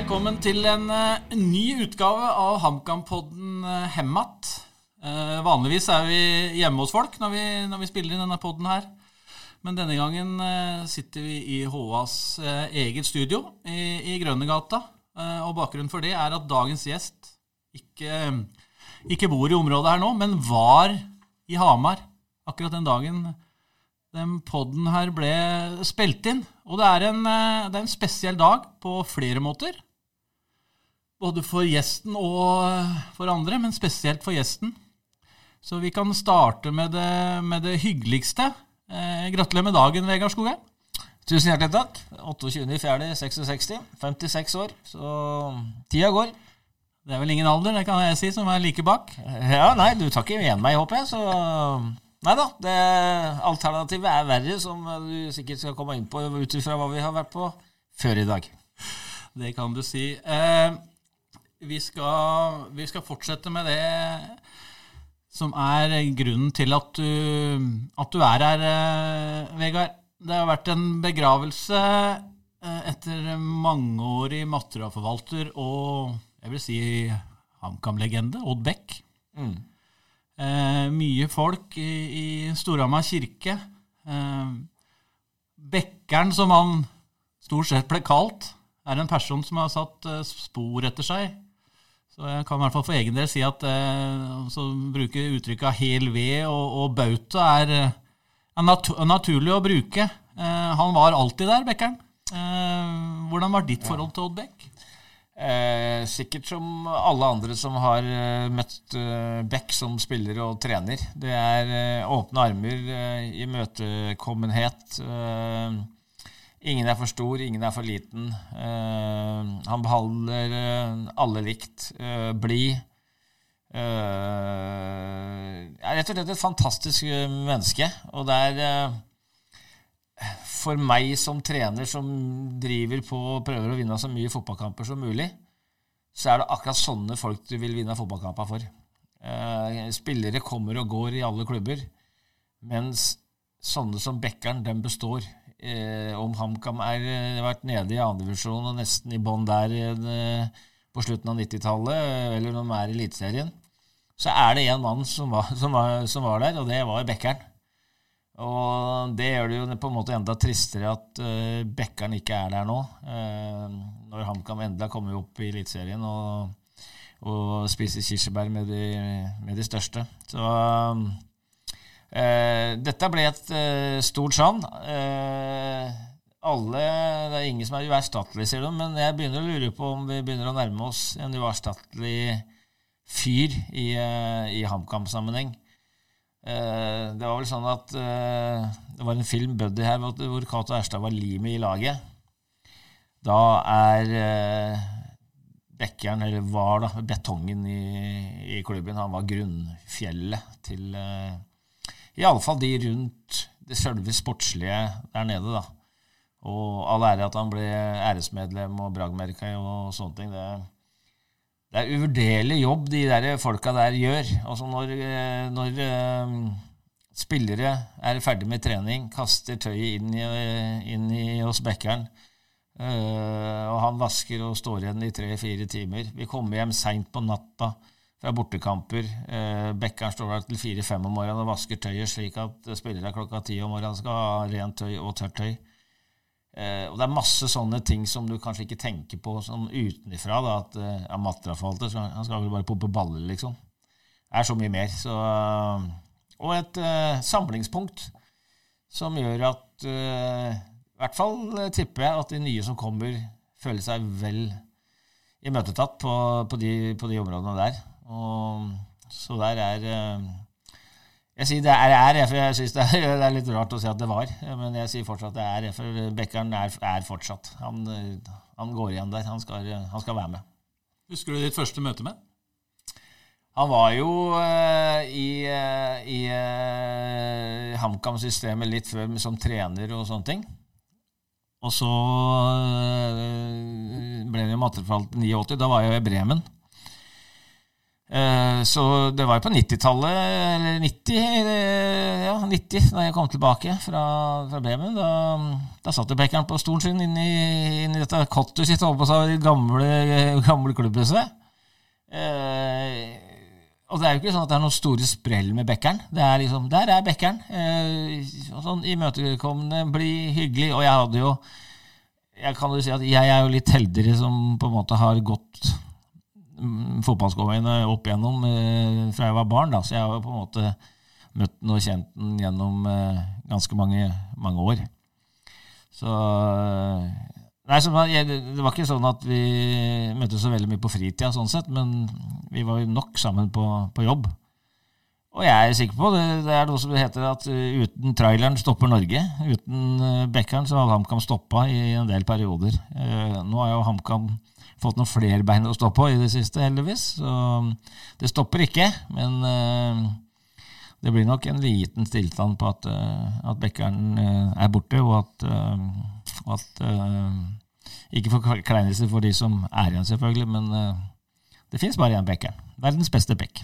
Velkommen til en uh, ny utgave av HamKam-podden uh, Hemmat. Uh, vanligvis er vi hjemme hos folk når vi, når vi spiller inn denne podden her. Men denne gangen sitter vi i HAs eget studio i, i Grønnegata. Og bakgrunnen for det er at dagens gjest ikke, ikke bor i området her nå, men var i Hamar akkurat den dagen den podden her ble spilt inn. Og det er, en, det er en spesiell dag på flere måter. Både for gjesten og eh, for andre, men spesielt for gjesten. Så vi kan starte med det, med det hyggeligste. Eh, gratulerer med dagen, Vegard Skogheim. Tusen hjertelig takk. 28.04.66. 56 år. Så tida går. Det er vel ingen alder, det kan jeg si, som er like bak. Ja, nei, du tar ikke igjen meg, håper jeg. Så Nei da. Det alternativet er verre, som du sikkert skal komme inn på ut ifra hva vi har vært på før i dag. Det kan du si. Eh, vi, skal, vi skal fortsette med det som er grunnen til at du, at du er her, eh, Vegard. Det har vært en begravelse eh, etter mangeårig materialforvalter og jeg vil si HamKam-legende, Odd Beck. Mm. Eh, mye folk i, i Storhamar kirke. Eh, Bekkeren, som han stort sett ble kalt, er en person som har satt eh, spor etter seg. Så jeg kan i hvert fall for egen del si at eh, så bruke uttrykket hel ved og, og bauta er, eh, er nat naturlig å bruke. Eh, han var alltid der, Bekkeren. Eh, hvordan var ditt forhold til Odd Bekk? Eh, sikkert som alle andre som har eh, møtt eh, Beck som spiller og trener. Det er åpne armer, eh, imøtekommenhet. Eh, ingen er for stor, ingen er for liten. Eh, han behandler eh, alle likt. Uh, Blid. Er rett og slett et fantastisk menneske. Og det er for meg som trener som driver på og prøver å vinne så mye fotballkamper som mulig, så er det akkurat sånne folk du vil vinne fotballkamper for. Eh, spillere kommer og går i alle klubber, mens sånne som Bekkeren, den består. Eh, om HamKam har vært nede i andredivisjon og nesten i bånn der eh, på slutten av 90-tallet, eller når de er i Eliteserien, så er det én mann som var, som, var, som var der, og det var Bekkeren. Og det gjør det jo på en måte enda tristere at uh, Bekkeren ikke er der nå. Uh, når HamKam endelig har kommet opp i Eliteserien og, og spiser kirsebær med de, med de største. Så uh, dette ble et stort savn. alle, Det er ingen som er uerstattelig, sier de, men jeg begynner å lure på om vi begynner å nærme oss en uerstattelig fyr i, i HamKam-sammenheng. Uh, det var vel sånn at uh, det var en film, 'Buddy', her, hvor Cato Erstad var limet i laget. Da er uh, Bekkeren, eller var da, betongen i, i klubben. Han var grunnfjellet til Iallfall de rundt det selve sportslige der nede, da. Og all ære at han ble æresmedlem og bragmerka og sånne ting. det det er uvurderlig jobb de der folka der gjør. Altså når, når uh, spillere er ferdig med trening, kaster tøyet inn i, inn i hos Bekkeren, og han vasker og står igjen i tre-fire timer. Vi kommer hjem seint på natta fra bortekamper. Uh, Bekkeren står der til fire-fem om morgenen og vasker tøyet slik at spillere klokka ti om morgenen skal ha rent tøy og tørt tøy. Eh, og det er masse sånne ting som du kanskje ikke tenker på sånn utenifra. Da, at eh, ja, materialforvalter han skal vel bare pumpe baller, liksom. Det er så mye mer. Så, og et uh, samlingspunkt som gjør at uh, I hvert fall eh, tipper jeg at de nye som kommer, føler seg vel imøtetatt på, på, de, på de områdene der. Og, så der er eh, jeg sier det er, er for jeg syns det, det, er litt rart å si at det var. Men jeg sier fortsatt det er for Bekkeren er, er fortsatt. Han, han, går igjen der. Han skal, han skal, være med. Husker du ditt første møte med? Han var jo uh, i, uh, i uh, HamKam-systemet litt før som trener og sånne ting. Og så ble det jo matteforfalt 89. Da var jeg jo i Bremen. Eh, så det var jo på 90-tallet, eller 90, eh, ja, 90, da jeg kom tilbake fra, fra Bremen. Da, da satt jo Bekkeren på stolen sin inne i, inn dette kottet sitt, oppe på seg, gamle, gamle klubbhuset. Eh, og det er jo ikke sånn at det er noen store sprell med Bekkeren. Det er liksom, Der er Bekkeren. Eh, sånn Imøtekommende, bli hyggelig. Og jeg hadde jo Jeg kan jo si at jeg er jo litt heldigere som på en måte har gått fotballskoene opp igjennom eh, fra jeg var barn. Da. Så jeg har på en måte møtt den og kjent den gjennom eh, ganske mange, mange år. Så Nei, så, Det var ikke sånn at vi møttes så veldig mye på fritida, sånn sett, men vi var jo nok sammen på, på jobb. Og jeg er sikker på det, det er noe som heter at uten traileren stopper Norge. Uten Bekkeren så hadde HamKam stoppa i en del perioder. Nå har jo HamKam fått noen flere bein å stå på i det siste, heldigvis. Så det stopper ikke. Men det blir nok en liten stillstand på at, at Bekkeren er borte, og at, at ikke forkleinelse for de som er igjen, selvfølgelig, men uh, det fins bare én Bekkeren. Verdens beste bekk.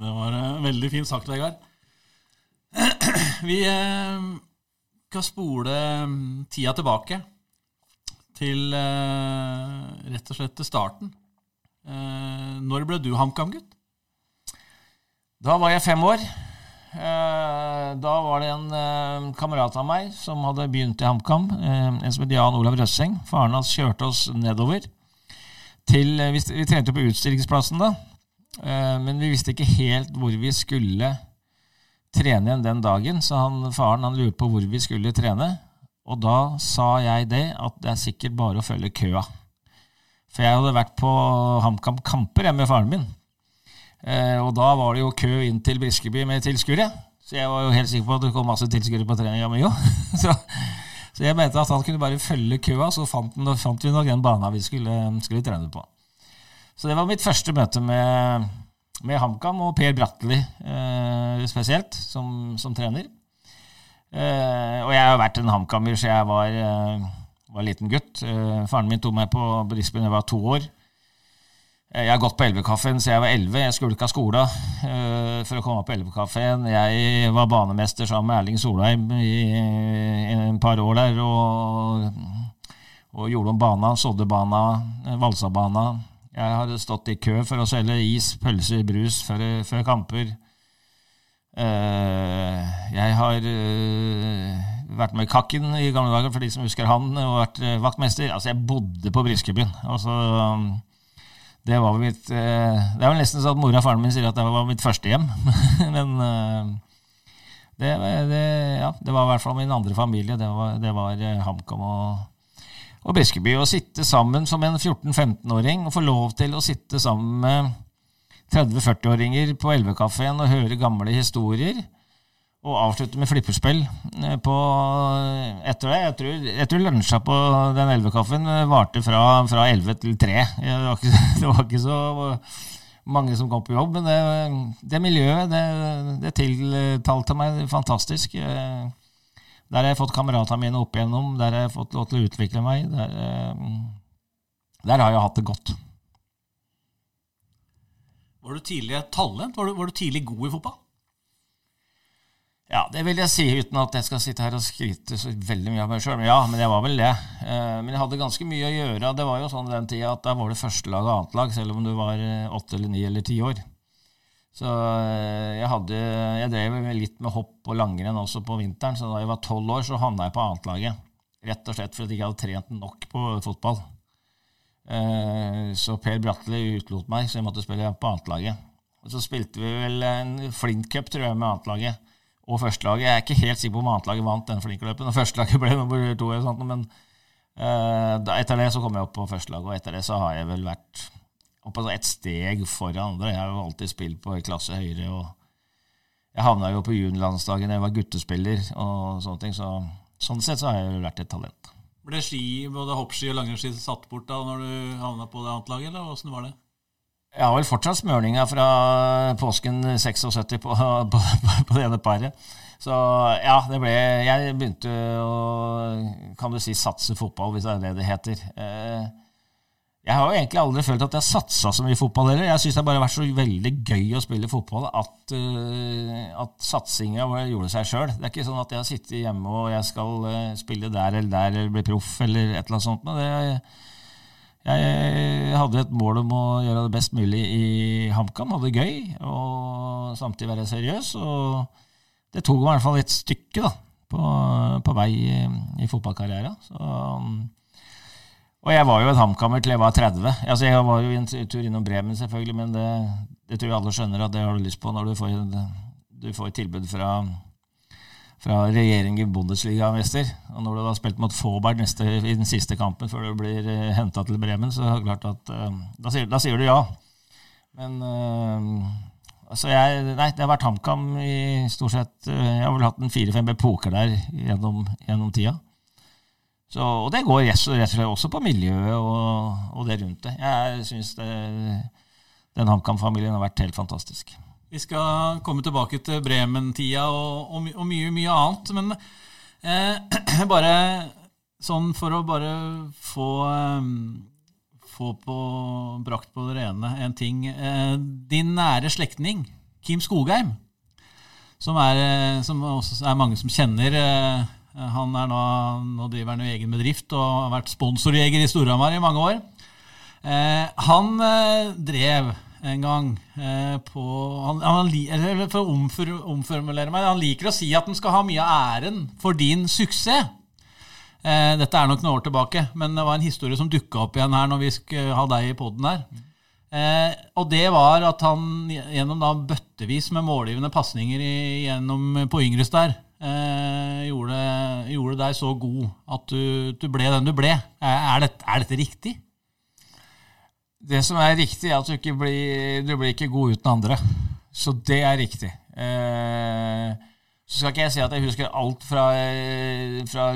Det var uh, veldig fint sagt, Vegard. Vi uh, skal spole um, tida tilbake til rett og slett til starten. når ble du HamKam-gutt? Da var jeg fem år. Eh, da var det en eh, kamerat av meg som hadde begynt i HamKam, eh, en som het Jan Olav Røsseng. Faren hans kjørte oss nedover. Til, vi trente på utstillingsplassen da, men vi visste ikke helt hvor vi skulle trene igjen den dagen, så han, faren han lurte på hvor vi skulle trene. Og da sa jeg det, at det er sikkert bare å følge køa. For jeg hadde vært på HamKam-kamper med faren min. Eh, og da var det jo kø inn til Briskeby med tilskuere. Så jeg var jo helt sikker på at det kom masse tilskuere på treninga mi òg. så, så, jeg mente at han kunne bare følge køa, så fant, den, fant vi nok den bana vi skulle, skulle, trene på. Så det var mitt første møte med, med HamKam og Per Bratteli eh, spesielt, som, som trener. Eh, og jeg har vært en HamKamer så jeg var, eh, var liten gutt. Eh, faren min tok meg på Brisbane da jeg var to år. Jeg har gått på Elvekaffen siden jeg var elleve. Jeg skulka skolen uh, for å komme på Elvekaffen. Jeg var banemester sammen med Erling Solheim i, i en par år der. Og, og gjorde om bana, sådde bana, valsa bana. Jeg hadde stått i kø for å selge is, pølser, brus før kamper. Uh, jeg har uh, vært med Kakken i gamle dager, for de som husker han, og vært vaktmester. Altså, jeg bodde på Briskebyen. Altså, det var mitt eh, Det er vel nesten sånn at mora og faren min sier at det var mitt første hjem. Men eh, det, det, ja, det var i hvert fall min andre familie. Det var, det var eh, HamKam og, og Briskeby. Å sitte sammen som en 14-15-åring og få lov til å sitte sammen med 30-40-åringer på Elvekaffen og høre gamle historier og avslutte med flipperspill eh, på etter det. Jeg tror, jeg tror lunsja på den elvekaffen eh, varte fra, fra 11 til 3. Det var, ikke, det var, ikke, så mange som kom på jobb, men det, det miljøet, det, det tiltalte meg fantastisk. Eh, der har jeg fått kameratene mine opp igjennom, der har jeg fått lov til å utvikle meg. Der, der har jeg hatt det godt. Var du tidlig talent? Var du, var du tidlig god i fotball? Ja, det vil jeg si, uten at jeg skal sitte her og skryte så veldig mye av meg sjøl. Ja, men jeg var vel det. Eh, men jeg hadde ganske mye å gjøre. Det var jo sånn den tida at da var det førstelag og annetlag, selv om du var eh, åtte eller ni eller ti år. Så eh, jeg hadde Jeg drev litt med hopp og langrenn også på vinteren, så da jeg var tolv år, så havna jeg på annetlaget. Rett og slett fordi jeg ikke hadde trent nok på fotball. Så Per Bratteli utlot meg, så jeg måtte spille på annetlaget. Så spilte vi vel en Flint Cup, tror jeg, med annetlaget og førstelaget. Jeg er ikke helt sikker på om annetlaget vant den flinkeløpen. Og førstelaget ble nummer to, eller sånt, men uh, etter det så kom jeg opp på førstelaget, og etter det så har jeg vel vært oppe et steg foran andre. Jeg har jo alltid spilt på klasse høyere, og jeg havna jo på juniorlandsdagen da jeg var guttespiller, og sånne ting, så sånn sett så har jeg jo vært et talent. Ble ski, både hoppski og langrennsski satt bort da når du havna på det annet laget, eller åssen var det? Jeg har vel fortsatt smørninga fra påsken 76 på, på, på, det ene paret. Så ja, det ble Jeg begynte å kan du si, satse fotball, hvis det er det det heter. Eh, Jeg har jo egentlig aldri følt at jeg har satsa så mye fotball heller. Jeg syns det har bare vært så veldig gøy å spille fotball at, uh, at satsinga gjorde seg sjøl. Det er ikke sånn at jeg har sittet hjemme og jeg skal uh, spille der eller der eller bli proff eller et eller annet sånt. Men det, jeg hadde et mål om å gjøre det best mulig i HamKam, hadde det gøy og samtidig være seriøs. Og det tok i hvert fall et stykke da, på, på vei i, i fotballkarrieren. Så um, og jeg var jo en HamKammer til jeg var 30. Altså Jeg var jo en tur innom Bremen, selvfølgelig, men det, det, tror jeg alle skjønner at det har du lyst på når du får, du får tilbud fra, fra regjeringen Bundesliga-mester. Og når du har spilt mot neste, i den siste kampen før du blir eh, henta til Bremen, så er det klart at uh, da, sier, da, sier, du ja. Men uh, altså jeg, nei, det har vært HamKam i stort sett Jeg har vel hatt en fire-fem epoker der gjennom, gjennom tida. Så, og det går rett og slett også på miljøet og, og det rundt det. Jeg syns den HamKam-familien har vært helt fantastisk. Vi skal komme tilbake til Bremen-tida og, og, og, mye, mye annet. Men eh, bare sånn for å bare få, eh, få på, brakt på det rene en ting. Eh, din nære slektning, Kim Skogheim, som, er, eh, som er mange som kjenner Eh, han er nå, nå driver han jo egen bedrift og har vært sponsorjeger i Storhamar i mange år. Eh, han eh, drev en gang eh, på han, han, For å omfor, omformulere meg Han liker å si at han skal ha mye av æren for din suksess. Eh, dette er nok noen år tilbake, men det var en historie som dukka opp igjen her når vi skulle ha deg i poden her. Eh, og det var at han gjennom da bøttevis med målgivende pasninger på Yngres der eh, gjorde, gjorde, deg så god at du, du ble den du ble. Er, dette, er, dette riktig? Det som er riktig, er at du ikke blir, du blir ikke god uten andre. Så det er riktig. Eh, så skal ikke jeg si at jeg husker alt fra, fra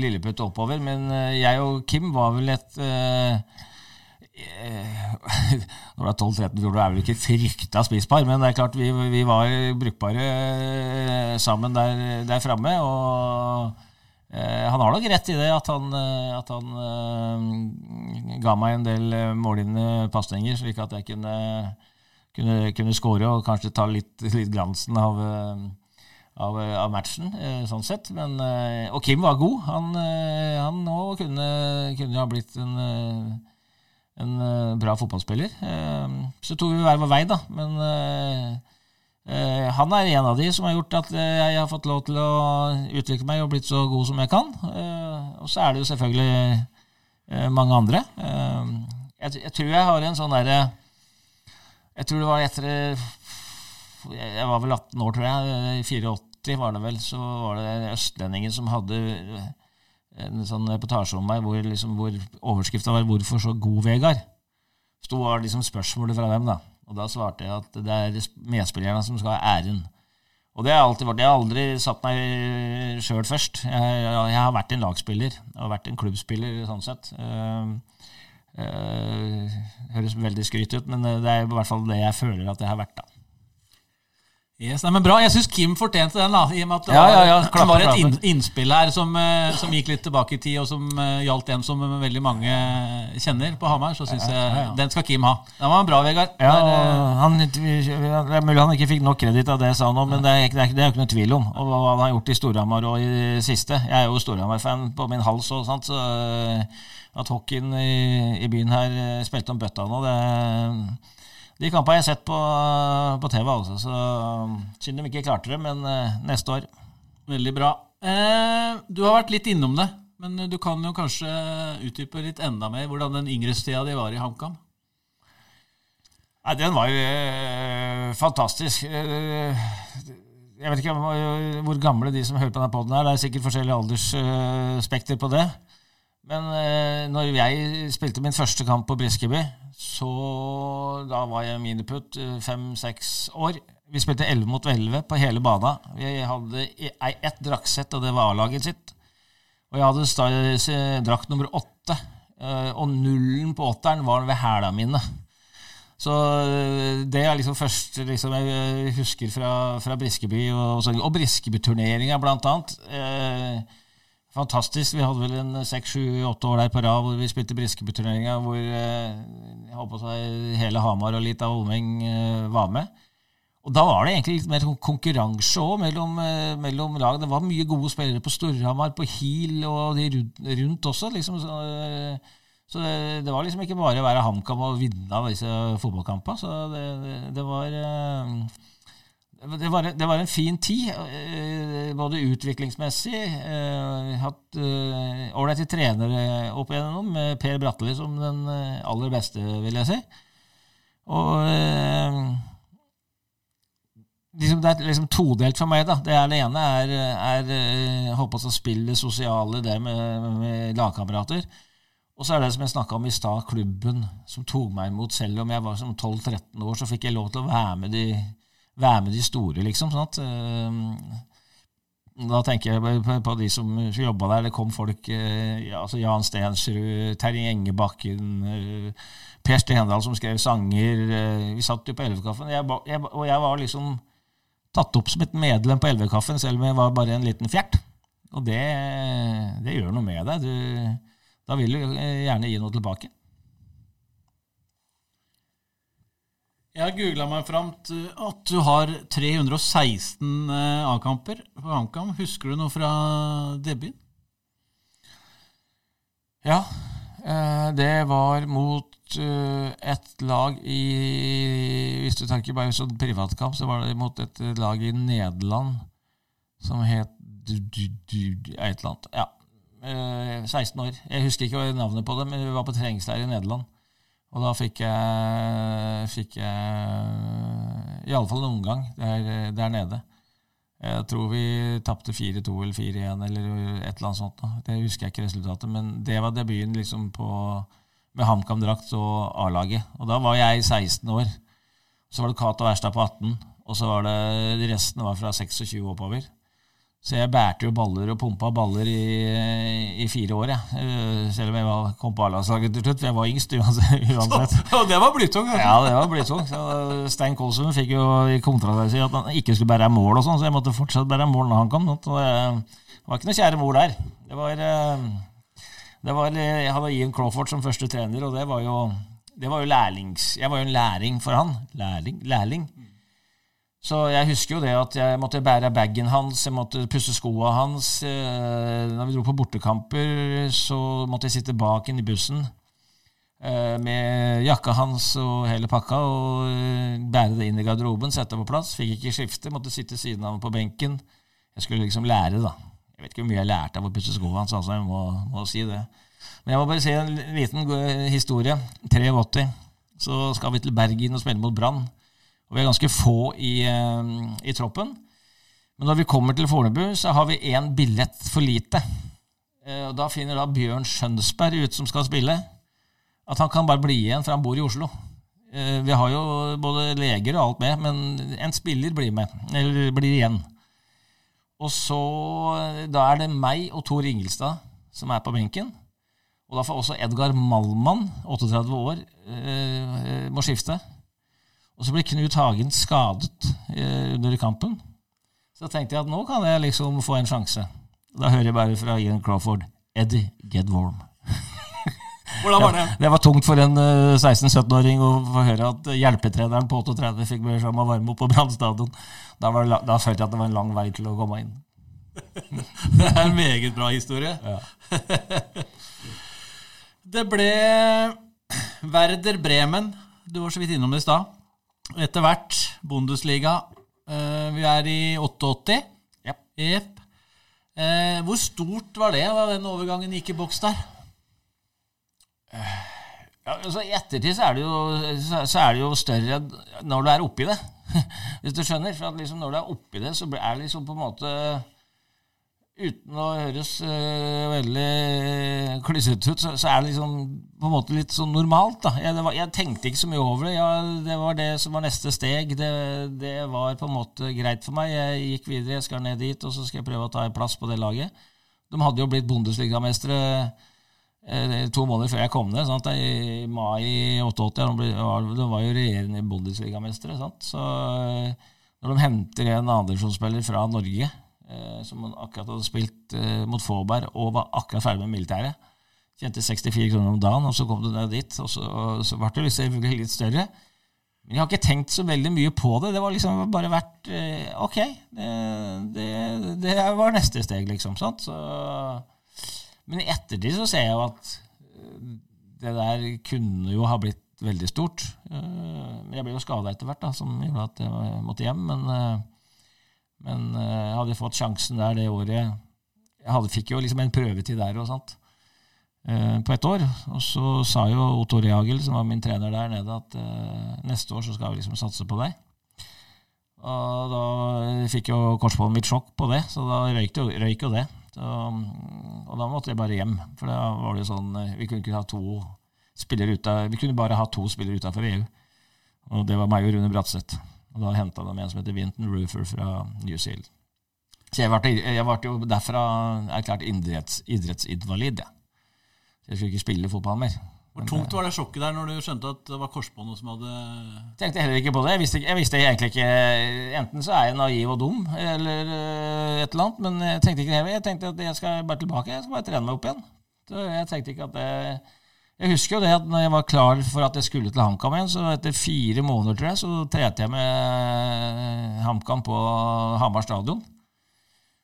Lilleputt oppover, men eh, jeg og Kim var vel et eh, når du er 12-13 år, er vel ikke frykta spisbar, men det er klart vi, vi var brukbare eh, sammen der, der framme. Og eh, han har nok rett i det, at han, eh, at han eh, ga meg en del eh, målgivende pasninger, slik at jeg kunne, kunne, kunne score og kanskje ta litt, litt glansen av, av, av matchen, sånn sett. Men, og Kim var god. Han, han kunne, kunne ha blitt en en uh, bra fotballspiller. Uh, så tok vi hver vår vei, da. Men uh, han er en av de som har gjort at jeg har fått lov til å utvikle meg og blitt så god som jeg kan. og så er det jo selvfølgelig mange andre. Jeg, tror jeg har en sånn derre Jeg tror det var etter Jeg var vel 18 år, tror jeg. I 84 var det vel. Så var det østlendingen som hadde en sånn reportasje om meg hvor, liksom, hvor overskrifta var 'Hvorfor så god, Vegard?' Sto var liksom spørsmålet fra dem. da. Og da svarte jeg at det er medspillerne som skal ha æren. Og det har alltid vært. Jeg har aldri satt meg sjøl først. Jeg, jeg, har vært en lagspiller. Jeg har vært en klubbspiller, sånn sett. Uh, uh, høres veldig skryt ut, men det er i hvert fall det jeg føler at jeg har vært. da. Yes, nei, men Bra. Jeg syns Kim fortjente den. da, i og med at ja, ja, ja, Det var et innspill her som, eh, som, gikk litt tilbake i tid, og som uh, gjaldt en som veldig mange kjenner på Hamar. Så syns jeg den skal Kim ha. Den var bra, Vegard. Ja, han, Det er mulig han ikke fikk nok kreditt av det jeg sa nå, men det er, det er, det er ikke noe tvil om og hva han har gjort i Storhamar og i det siste. Jeg er jo Storhamar-fan på min hals og sånt, så at hockeyen i, i, byen her spilte om bøtta nå, det de kampene har jeg sett på, på TV, altså, så synd de ikke klarte det, men uh, neste år. Veldig bra. Eh, du har vært litt innom det, men du kan jo kanskje utdype litt enda mer hvordan den yngretida di var i HamKam? Nei, Den var jo eh, fantastisk. Uh, jeg vet ikke hvor gamle de som hører på denne poden er. Det er sikkert forskjellig aldersspekter på det. Men eh, når jeg spilte min første kamp på Briskeby, så da var jeg miniputt eh, fem-seks år. Vi spilte 11 mot 11 på hele bana. Vi hadde ett draktsett, og det var A-laget sitt. Og jeg hadde drakt nummer åtte, eh, og nullen på åtteren var ved hæla mine. Så eh, det er liksom først liksom, jeg husker fra, fra Briskeby, og, og Briskeby-turneringa blant annet. Fantastisk. Vi hadde vel en seks, sju, åtte år der på rad hvor vi spilte Briskeby-turneringa, hvor eh, jeg håper hele Hamar og litt av Olmeng eh, var med. Og da var det egentlig litt mer konkurranse òg mellom, eh, mellom, lag. Det var mye gode spillere på Storhamar, på Heal og de rundt også. liksom så, så det, det, var liksom ikke bare å være HamKam og vinne av disse fotballkampene. Så det, det, det var det var, det var, en fin tid, eh, både utviklingsmessig. Eh, hatt eh, ålreite trenere opp igjennom, med Per Bratteli som den aller beste, vil jeg si. Og liksom, Det er liksom todelt for meg. da. Det, er, det ene er, er håper å spille sosiale, det med, med lagkamerater. Og så er det som jeg snakka om i stad, klubben som tok meg imot. Selv om jeg var som 12-13 år, så fikk jeg lov til å være med de være med de store, liksom. sånn at uh, da tenker jeg på, de som jobba der. Det kom folk uh, ja, altså Jan Stensrud, Terje Engebakken, uh, Per Stendal som skrev sanger. vi satt jo på Elvekaffen, og jeg var liksom tatt opp som et medlem på Elvekaffen, selv om jeg var bare en liten fjert. Og det, det gjør noe med deg. Du, da vil du gjerne gi noe tilbake. Jeg googla meg fram til at du har 316 eh, A-kamper på HamKam. Husker du noe fra debuten? Ja, eh, det var mot eh, et lag i Hvis du tenker bare sånn privatkamp, så var det mot et lag i Nederland som het et eller annet. Ja. 16 år. Jeg husker ikke navnet på det, men vi var på treningsleir i Nederland. Og da fikk jeg, fikk jeg iallfall en omgang der, der nede. Jeg tror vi tapte 4-2 eller 4-1 eller et eller annet sånt. Det husker jeg ikke resultatet, men det var debuten liksom på, med HamKam-drakt og A-laget. Og da var jeg 16 år. Så var det Cato Erstad på 18, og så var det resten var fra 26 oppover. Så jeg bærte jo baller og pumpa baller i, i fire år, jeg. Eh, selv om jeg var, kom på A-landslaget til slutt. For jeg var yngst uansett. Og det var blytung? Ja, det var blytung. Stein Kolsund fikk jo i kontrakten sin at han ikke skulle bære mål, og sånn, så jeg måtte fortsatt bære mål når han kom. Det var ikke noe kjære mor der. Det var, eh, det var Jeg hadde Ian Crawford som første trener, og det var jo, det var jo lærlings... Jeg var jo en læring for han. Lærling? Lærling. Så jeg husker jo det at jeg måtte bære bagen hans, jeg måtte pusse skoene hans. Da når vi dro på bortekamper, så måtte jeg sitte bak inn i bussen eh, med jakka hans og hele pakka og eh, bære det inn i garderoben, sette det på plass. Fikk ikke skifte, måtte sitte siden av ham på benken. Jeg skulle liksom lære, da. Jeg vet ikke hvor mye jeg lærte av å pusse skoene hans, altså, jeg må, må si det. Men jeg må bare si en liten historie. 83. Så skal vi til Bergen og spille mot Brann. Og vi er ganske få i, eh, i troppen. Men når vi kommer til Fornebu, så har vi én billett for lite. Eh, og Da finner da Bjørn Skjønsberg ut, som skal spille, at han kan bare bli igjen, for han bor i Oslo. Eh, vi har jo både leger og alt med, men en spiller blir med, eller blir igjen. Og så, Da er det meg og Tor Ingelstad som er på benken. Og da får også Edgar Malmann, 38 år, må skifte. Og så ble Knut Hagen skadet eh, under kampen. Så tenkte jeg at nå kan jeg liksom få en sjanse. Da hører jeg bare fra Ian Crawford Eddie, get warm. Hvordan var det? Ja, det var tungt for en 16-17-åring å få høre at hjelpetreneren på 38 fikk beskjed om å varme opp på Brann stadion. Da, da, følte jeg at det var en lang vei til å komme inn. det er en meget bra historie. Ja. det ble Werder Bremen. Du var så vidt innom det i stad etter hvert Bundesliga. Uh, vi er i 88. Yep. Yep. Hvor stort var det da den overgangen gikk i boks der? Ja, altså I ettertid så er, det jo, så er det jo større når du er oppi det. Hvis du skjønner. For liksom når du er oppi det, så er det liksom på en måte uten å høres uh, veldig klissete ut, så, så, er det liksom på en måte litt sånn normalt. da. Jeg, var, jeg tenkte ikke så mye over det. Ja, det var det som var neste steg. Det, det, var på en måte greit for meg. Jeg gikk videre, jeg skal ned dit, og så skal jeg prøve å ta en plass på det laget. De hadde jo blitt Bundesligamestere eh, to måneder før jeg kom ned. Sant? I mai 88. De, ble, de var jo regjerende Bundesligamestere. Så eh, når de henter en andredivisjonsspiller fra Norge som akkurat hadde spilt eh, mot Fåberg og var akkurat ferdig med militæret. Tjente 64 kroner om dagen, og så kom du ned dit, og så, og så ble det selvfølgelig litt større. Men jeg har ikke tenkt så veldig mye på det. Det var liksom bare vært eh, Ok, det, det, det, var neste steg, liksom. sant? Så, men i ettertid så ser jeg jo at eh, det der kunne jo ha blitt veldig stort. Eh, men jeg ble jo skada etter hvert, da, som gjorde at jeg måtte hjem. Men, eh, men jeg hadde fått sjansen der det året. Jeg hadde, fikk jo liksom en prøvetid der og sånt på ett år. Og så sa jo Otto Rehagel, som var min trener der nede, at neste år så skal vi liksom satse på deg. Og da fikk jo korsbåndet mitt sjokk på det, så da røyk, røyk jo det. Så, og da måtte jeg bare hjem, for da var det jo sånn Vi kunne ikke ha to spillere ute, Vi kunne bare ha to spillere utenfor EU. Og det var meg og Rune Bratseth. Og da henta de en som heter Vinton Roofer fra New Zealand. Så jeg ble, jeg ble jo derfra erklært idretts, idrettsinvalid. Ja. Jeg skulle ikke spille fotball mer. Hvor tungt var det sjokket der når du skjønte at det var korsbåndet som hadde Tenkte heller ikke på det. Jeg visste, jeg visste, egentlig ikke Enten så er jeg naiv og dum, eller eh, et eller annet, men jeg tenkte ikke det. Jeg tenkte at jeg skal bare tilbake. Jeg skal bare trene meg opp igjen. Så jeg tenkte ikke at det jeg husker jo det at når jeg var klar for at jeg skulle til HamKam igjen, så etter fire måneder tror jeg, så trente jeg med HamKam på Hamar stadion.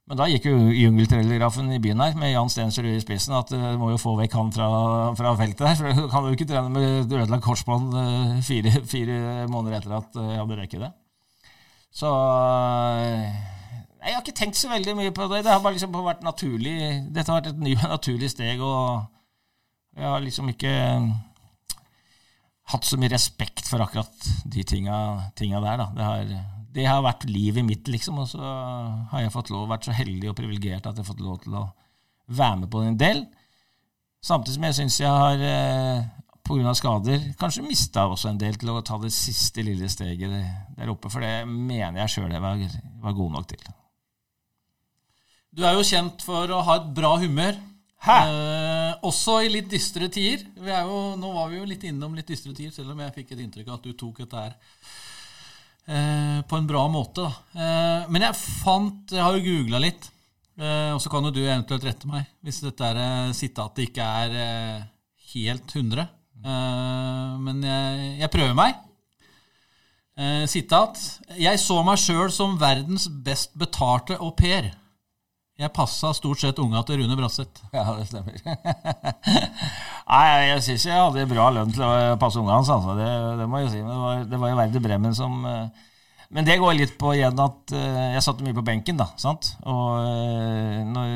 Men da gikk jo jungeltelegrafen i byen her med Jan Stensrud i spissen at du må jo få vekk han fra, fra feltet der. For du kan jo ikke trene med ødelagt korsbånd eh, fire, fire, måneder etter at jeg hadde røyket det. Så Jeg har ikke tenkt så veldig mye på det. Det har bare liksom vært naturlig. Dette har vært et ny, naturlig steg. og jeg har liksom ikke hatt så mye respekt for akkurat de tinga, tinga der. Da. Det har, det har, vært livet mitt, liksom. Og så har jeg fått lov, vært så heldig og privilegert at jeg har fått lov til å være med på en del. Samtidig som jeg syns jeg har, eh, pga. skader, kanskje mista også en del til å ta det siste lille steget der oppe. For det mener jeg sjøl jeg var, var god nok til. Du er jo kjent for å ha et bra humør. Hæ? Eh, også i litt dystre tider. Jo, nå var vi jo litt innom litt dystre tider, selv om jeg fikk et inntrykk av at du tok dette her eh, på en bra måte. Eh, men jeg fant Jeg har jo googla litt, eh, og så kan jo du eventuelt rette meg hvis dette er, eh, sitatet ikke er eh, helt 100. men jeg, jeg, prøver meg. sitat. Jeg så meg sjøl som verdens best betalte au pair. Jeg passa stort sett unga til Rune Bratseth. Ja, det stemmer. Nei, jeg syns jeg hadde bra lønn til å passe unga hans, altså. Det, det, må jeg si. Det var, det var jo Werder Bremmen som eh, Men det går litt på igjen at eh, jeg satt mye på benken, da. sant? Og, eh, når,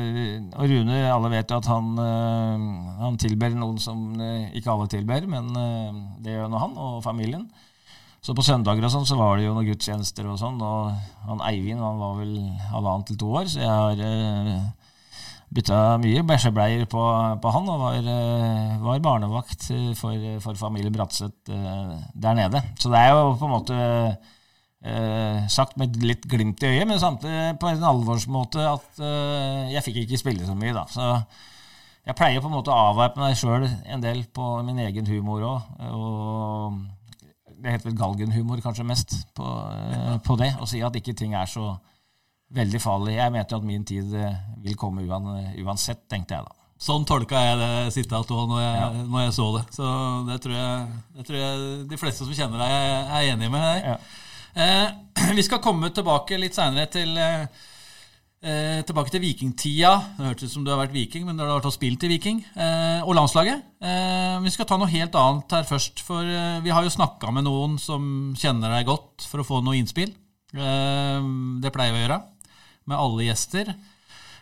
og Rune, alle vet jo at han, han tilber noen som ikke alle tilber, men det gjør nå han og familien. Så på søndager og sånn så var det jo noen gudstjenester og sånn. Og han Eivind han var vel halvannet til to år, så jeg har uh, bytta mye bæsjebleier på, på, han. Og var, uh, var barnevakt for, for familien Bratseth uh, der nede. Så det er jo på en måte uh, sagt med litt glimt i øyet, men samtidig på en alvorsmåte at jeg fikk ikke spille så mye, da. Så jeg pleier på en måte å avvæpne meg sjøl en del på min egen humor òg det heter vel galgenhumor kanskje mest på, uh, på, det. Å si at ikke ting er så veldig farlig. Jeg mente at min tid uh, vil komme uansett, tenkte jeg da. Sånn tolka jeg det sitatet òg når, ja. når, jeg så det. Så det tror jeg, det tror jeg de fleste som kjenner deg, er enige med deg. Ja. Eh, vi skal komme tilbake litt seinere til eh, Eh, tilbake til vikingtida. Det hørtes ut som du har vært viking, men du har vært spilt i Viking. Eh, og landslaget. Eh, vi skal ta noe helt annet her først. For eh, vi har jo snakka med noen som kjenner deg godt, for å få noe innspill. Eh, det pleier vi å gjøre med alle gjester.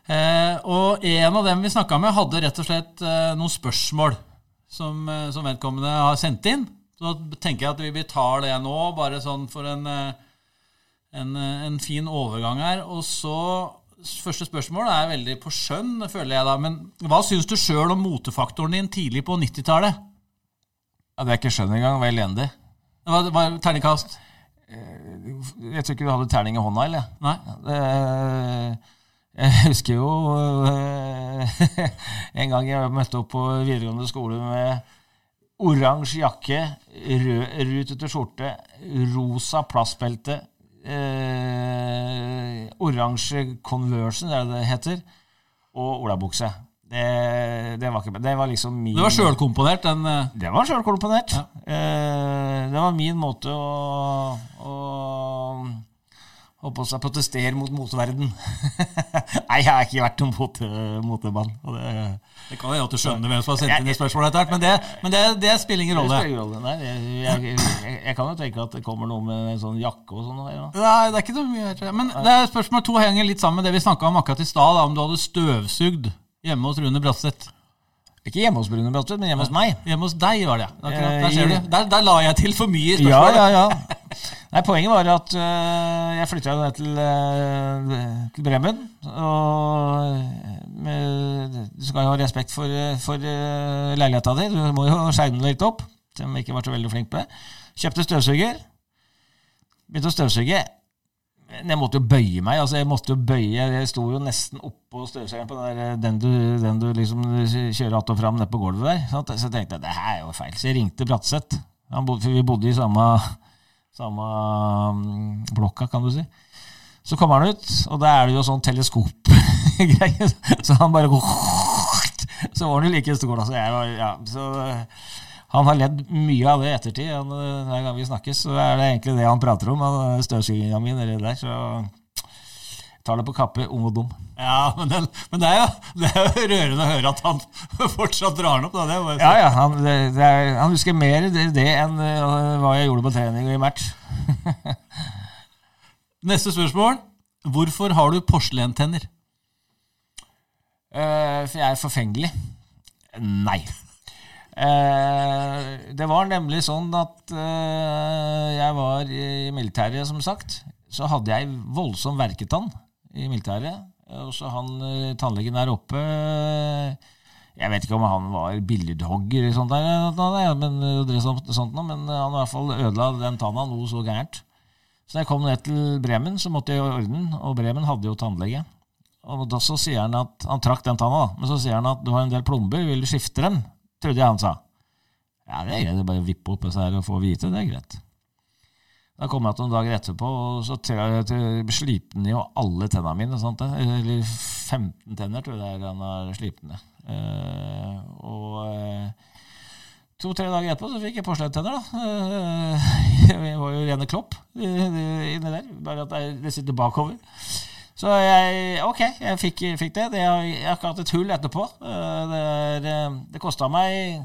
Eh, og en av dem vi snakka med, hadde rett og slett noen spørsmål som, som, vedkommende har sendt inn. Så tenker jeg at vi tar det nå, bare sånn for en en, en, fin overgang her. Og så første spørsmål er veldig på skjønn, føler jeg da. Men hva syns du sjøl om motefaktoren din tidlig på 90-tallet? Ja, det er ikke skjønn engang. Det var elendig. Hva var terningkast? Eh, jeg tror ikke du hadde terning i hånda, eller? Nei. Det, jeg husker jo eh, en gang jeg møtte opp på videregående skole med oransje jakke, rød rutete skjorte, rosa plastbelte, eh, oransje Conversion, det er det det heter, og olabukse. Det, det var ikke Det var liksom min Det var sjølkomponert, den eh, Det var sjølkomponert. Eh, det var min måte å, å holdt på å protestere mot moteverden. Nei, jeg har ikke vært noen mote, motemann. det, Det kan jeg du skjønne hvem som har sendt inn det spørsmålet etter hvert, men det, men det, det spiller ingen det rolle. spiller rolle. Nei, jeg, jeg, jeg, jeg kan jo tenke at det kommer noe med en sånn jakke og sånn. Ja. Nei, det er ikke noe mye. Men det er spørsmål to henger litt sammen med det vi snakka om akkurat i stad, om du hadde støvsugd hjemme hos Rune Bratseth. Ikke hjemme hos Brune Bratseth, men hjemme hos meg. Hjemme hos deg, var det. Akkurat, Eh, der ser du. Der, der la jeg til for mye i Ja, ja, ja. Nei, Poenget var at øh, jeg flytta ned til, øh, til Bremen. Og øh, med, du skal jo ha respekt for, for øh, leiligheta di. Du må jo den litt opp, selv om jeg ikke var så veldig flink på det. Kjøpte støvsuger. Begynte å støvsuge. Men jeg måtte jo bøye meg. altså Jeg måtte jo bøye, jeg sto jo nesten oppå støvsugeren på den, der, den, du, den du liksom kjører att og fram nede på gulvet der. Så jeg tenkte det her er jo feil. Så jeg ringte Bratseth. Han for vi bodde i samme, samme mm, blokka, kan du si. Så kommer han ut, og da er det jo sånn teleskopgreie. Så han bare Så var han jo like stor, altså. Var, ja, så han har ledd mye av det i ettertid. Eh, hver gang vi snakkes, så er det egentlig det han prater om. han, Støvsuginga mi nedi der. Så tar det på kappe, ung og dum. Ja, men, den, men det, er jo, det er jo rørende å høre at han fortsatt drar den opp. Da. Det. Ja, ja, han, det, er, han husker mer det, det enn uh, hva jeg gjorde på trening og i match. Neste spørsmål. Hvorfor har du porselentenner? Uh, for jeg er forfengelig. Nei. Eh, det var nemlig sånn at eh, jeg var i militæret, som sagt. Så hadde jeg voldsom verketann i militæret. Og så han eh, tannlegen der oppe eh, Jeg vet ikke om han var billedhogger eller sånt, der, men, eh, sånt, men han i hvert fall ødela den tanna noe så gærent. Så da jeg kom ned til Bremen, så måtte jeg gjøre orden, og Bremen hadde jo tannlege. Og da så sier han at Han trakk den tanna. Men så sier han at du har en del plomber, vil du skifte dem? Trodde jeg han sa. Ja, det er greit. det er Bare å vippe opp disse her og få vite. Det er greit. Da kom jeg til noen dager etterpå, og så slipte han jo alle tennene mine. Sant? Eller 15 tenner, tror jeg det han har slipt ned. Uh, og uh, to-tre dager etterpå så fikk jeg porselentenner, da. Uh, jeg var jo rene klopp eh, inni der. Bare at det- det sitter bakover. Så jeg Ok, jeg fikk, fikk det. det. Jeg har ikke hatt et hull etterpå. Eh, Det, eh, det kosta meg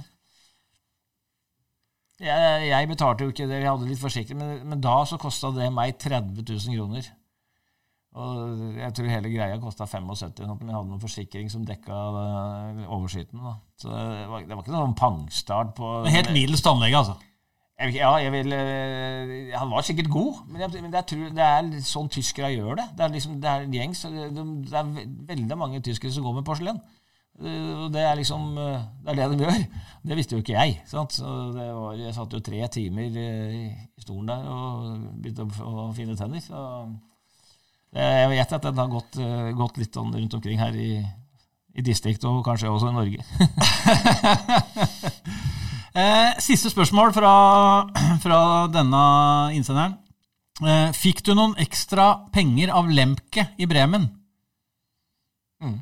jeg, jeg betalte jo ikke det, jeg hadde litt forsikring, men, men da så kosta det meg 30 000 kroner. Og jeg tror hele greia kosta 75 000, men jeg hadde noen forsikring som dekka eh, overskytende. Så det var, det var ikke noen pangstart på er Helt middels tannlege, altså. jeg, ja, jeg vil, eh, han var sikkert god, men, jeg, men jeg tror det er sånn tyskere gjør det. Det er liksom, det er gjengs. Det, det er veldig mange tyskere som går med porselen. Eh, og Det er liksom eh, det er det de gjør. Det visste jo ikke jeg. Sant? Så det var, jeg satt jo tre timer eh, i stolen der og begynte å, finne tenner. Så jeg vet at den har gått, gått litt sånn rundt omkring her i, i distriktet, og kanskje også i Norge. Siste spørsmål fra, fra denne innsenderen. Fikk du noen ekstra penger av Lemke i Bremen? Mm.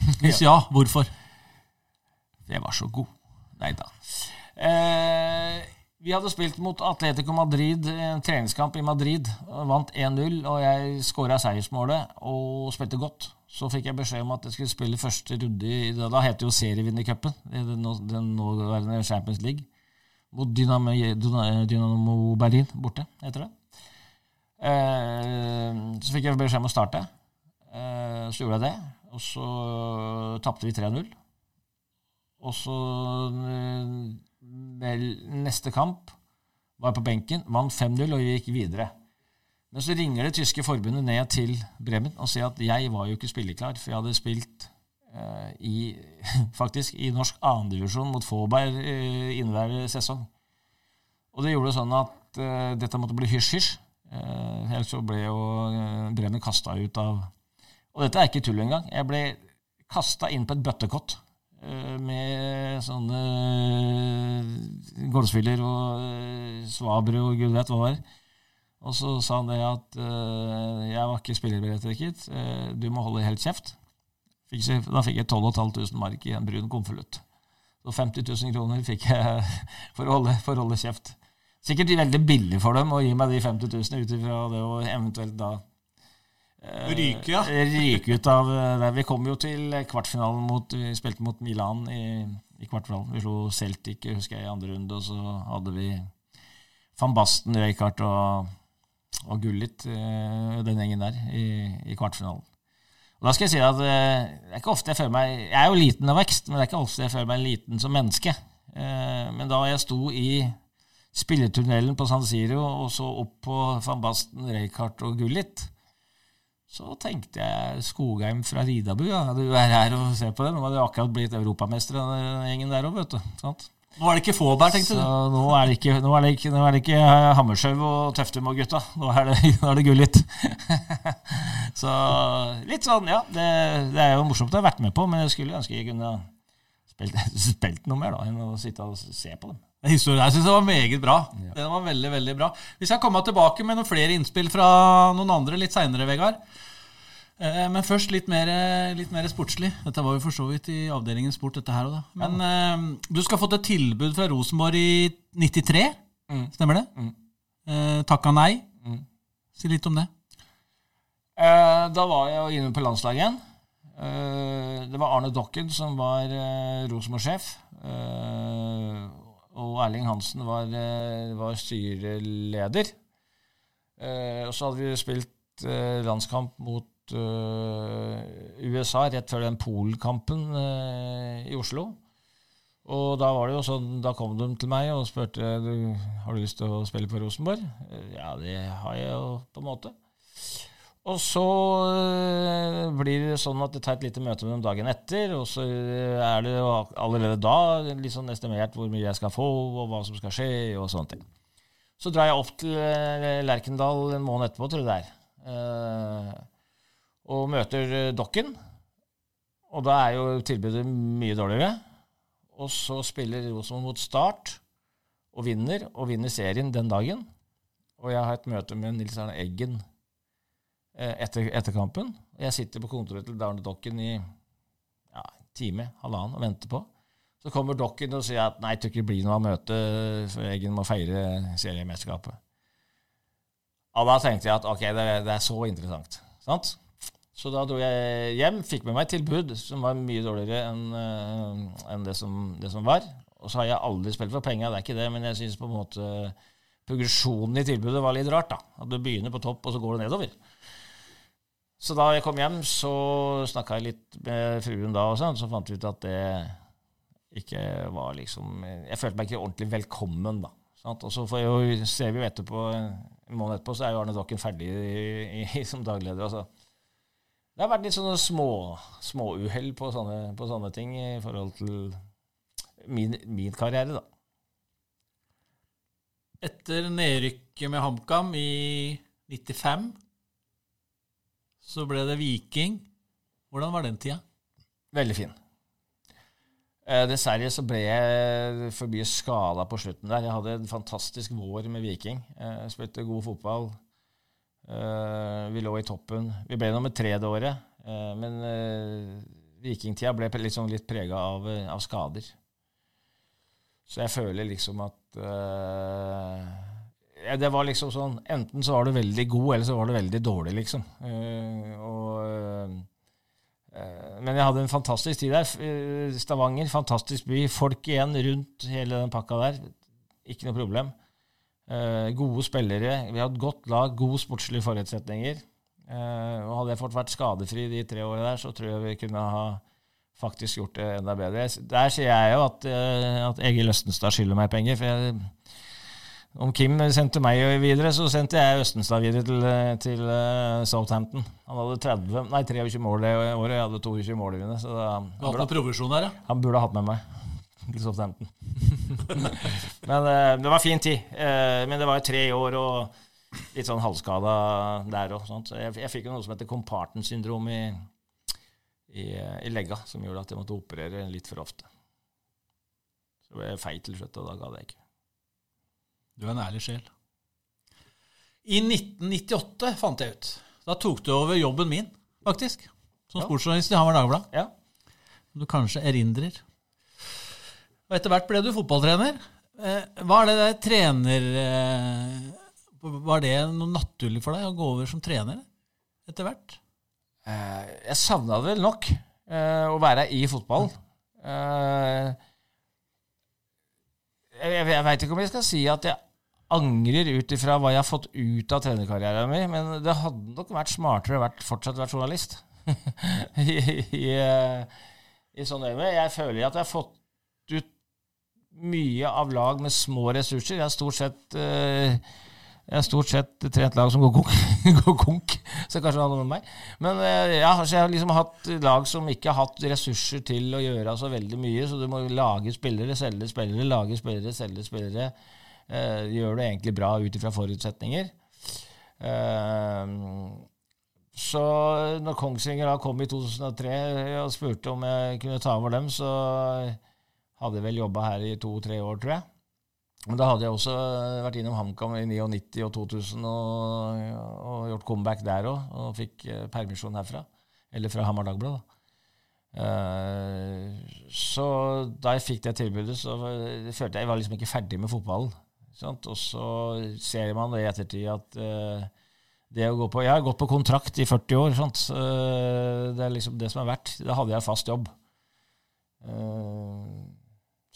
Hvis ja, hvorfor? Jeg var så god. Nei da. Eh, vi hadde spilt mot Atletico Madrid, en treningskamp i Madrid. Vant 1-0, og jeg skåra seiersmålet og spilte godt. Så fikk jeg beskjed om at jeg skulle spille første runde i Da heter det jo serievinnercupen, den den nåværende Champions League. Mot Dynamo, Dynamo Berlin borte, heter det. Eh, så fikk jeg beskjed om å starte. Så gjorde jeg det, og så tapte vi 3-0. Og så eh, vel, neste kamp var jeg på benken, vant 5-0 og gikk videre. Men så ringer det tyske forbundet ned til Bremen og sier at jeg var jo ikke spilleklar, for jeg hadde spilt eh, i, faktisk i norsk andredivisjon mot Faaberg eh, inneværende sesong. Og det gjorde sånn at eh, dette måtte bli hysj-hysj. Eh, helt så ble jo eh, Bremen kasta ut av Og dette er ikke tull engang. Jeg ble kasta inn på et bøttekott eh, med sånne eh, golfspiller og eh, svabre og gud vet hva det var. Og så sa han det at jeg var ikke spillerberettiget, du må holde helt kjeft. Da fikk jeg 12 500 mark i en brun konvolutt. Så 50 000 kroner fikk jeg for å holde, for å holde kjeft. Sikkert veldig billig for dem å gi meg de 50 000 ut ifra det å eventuelt da Ryke, ja. ryke ut av det. Vi kom jo til kvartfinalen mot Vi spilte mot Milan i, i kvartfinalen. Vi slo Celtic, husker jeg, i andre runde, og så hadde vi van Basten, Røykart og og Gullit, eh, den gjengen der, i, i, kvartfinalen. Og da skal jeg si at eh, det er ikke ofte jeg føler meg Jeg er jo liten av vekst, men det er ikke ofte jeg føler meg liten som menneske. Eh, men da jeg sto i spilletunnelen på San Siro og så opp på van Basten, Røykart og Gullit, så tenkte jeg Skogheim fra Ridabu. Ja, du er her og ser på det. Nå hadde jeg akkurat blitt europamester, den gjengen der òg, vet du. Sant? Nå er det ikke Fåberg, tenkte så du? Nå er det ikke, nå er det ikke, nå er det ikke eh, Hammershaug og Tøftum og gutta. Nå er det, nå er det Gullit. så litt sånn, ja. Det, det, er jo morsomt å ha vært med på, men jeg skulle ønske jeg kunne spilt, spilt noe mer da, enn å sitte og se på dem. Historien her synes jeg var meget bra. Ja. Den var veldig, veldig bra. Vi skal komme tilbake med noen flere innspill fra noen andre litt seinere, Vegard. Eh, men først litt mer, litt mer, sportslig. Dette var jo for så vidt i avdelingen sport, dette her òg, da. Men ja. uh, du skal ha fått et tilbud fra Rosenborg i 93, mm. stemmer det? Mm. Uh, takka nei. Mm. Si litt om det. Uh, da var jeg jo inne på landslaget igjen. det var Arne Dokken som var Rosenborg-sjef. og Erling Hansen var, var styreleder. og så hadde vi spilt landskamp mot uh, USA rett før den Polkampen uh, i Oslo. Og da var det jo sånn, da kom de til meg og spurte har du lyst til å spille på Rosenborg. Ja, det har jeg jo på en måte. Og så blir det sånn at jeg tar et lite møte med dem dagen etter, og så er det jo allerede da sånn estimert hvor mye jeg skal få, og hva som skal skje, og sånne ting. Så drar jeg opp til Lerkendal en måned etterpå, tror jeg det er. Og møter eh, Dokken. Og da er jo tilbudet mye dårligere. Og så spiller Rosenborg mot Start og vinner, og vinner serien den dagen. Og jeg har et møte med Nils Arne Eggen eh, etter, etter kampen. Jeg sitter på kontoret til Darne Dokken i ja, en time, halvannen, og venter på. Så kommer Dokken og sier at nei, det ikke blir noe av møtet, for Eggen må feire seriemesterskapet. Og da tenkte jeg at ok, det, det er så interessant. Sant? Så da dro jeg hjem, fikk med meg et tilbud som var mye dårligere enn uh, en det, det, som var. Og så har jeg aldri spilt for penger, det er ikke det, men jeg syns på en måte progresjonen i tilbudet var litt rart. da. At du begynner på topp, og så går du nedover. Så da jeg kom hjem, så snakka jeg litt med fruen da, og sånn, så fant vi ut at det ikke var liksom Jeg følte meg ikke ordentlig velkommen, da. Sant? Og så jo, ser vi jo etterpå, en måned etterpå, så er jo Arne Dokken ferdig i, i, som dagleder. altså det har vært litt sånne småuhell små på, sånne, på sånne ting i forhold til min, min karriere, da. Etter nedrykket med HamKam i 95 så ble det Viking. Hvordan var den tida? Veldig fin. Eh, dessverre så ble jeg for mye skada på slutten der. Jeg hadde en fantastisk vår med Viking. Eh, spilte god fotball. Uh, vi lå i toppen. Vi ble nummer tre det året, uh, men uh, vikingtida ble liksom litt prega av, av, skader. Så jeg føler liksom at ja, Det var liksom sånn Enten så var du veldig god, eller så var du veldig dårlig, liksom. Og, men jeg hadde en fantastisk tid der. Stavanger, fantastisk by. Folk igjen rundt hele den pakka der. Ikke noe problem. Uh, gode spillere. Vi har et godt lag, gode sportslige forutsetninger. Uh, og Hadde jeg fått vært skadefri de tre årene der, så tror jeg vi kunne ha faktisk gjort det enda bedre. Der sier jeg jo at, uh, at Egil Østenstad skylder meg penger. for jeg, om Kim sendte meg videre, så sendte jeg Østenstad videre til, til Southampton. Han hadde 30, nei, 23 mål det året, jeg hadde 22 mål i vinner. Så da, han, burde, ja. han burde hatt med meg til Southampton. men uh, det var fin tid. Uh, men det var jo tre år og litt sånn halvskada der òg. Jeg, jeg fikk jo noe som heter compartment-syndrom i, i, i, legga, som gjorde at jeg måtte operere litt for ofte. Så ble jeg feit til slutt, og da ga det ikke. Du er en ærlig sjel. I 1998 fant jeg ut. Da tok du over jobben min, faktisk. Som sportsjournalist i Hamar Dagblad. Ja. Du kanskje erindrer. Og etter hvert ble du fotballtrener. Eh, Hva er det der trener... eh, Var det noe naturlig for deg å gå over som trener etter hvert? Eh, jeg savna det vel nok, å være i fotball. Jeg jeg, veit ikke om jeg skal si at jeg angrer ut ifra hva jeg har fått ut av trenerkarrieren min, men det hadde nok vært smartere å fortsatt vært journalist. I, i, i sånn øyemed. Jeg føler at jeg har fått ut mye av lag med små ressurser. Jeg har stort sett uh, jeg har stort sett trent lag som går konk, går konk så kanskje det har noe med meg. Men eh, ja, så jeg har liksom hatt lag som ikke har hatt ressurser til å gjøre så veldig mye, så du må lage spillere, selge spillere, lage spillere, selge spillere. Eh, gjør det egentlig bra ut ifra forutsetninger. Eh, så når Kongsvinger da kom i 2003 og spurte om jeg kunne ta over dem, så hadde vel jobba her i to-tre år, tror jeg. Men da hadde jeg også vært innom HamKam i 99 og 2000 og, og gjort comeback der òg, og fikk eh, permisjon herfra. Eller fra Hamar Dagblad, da. Eh, så da jeg fikk det tilbudet, så følte jeg jeg var liksom ikke ferdig med fotballen. Og så ser man det i ettertid at eh, det å gå på Jeg har gått på kontrakt i 40 år. Sant? Eh, det er liksom det som er verdt. Da hadde jeg fast jobb.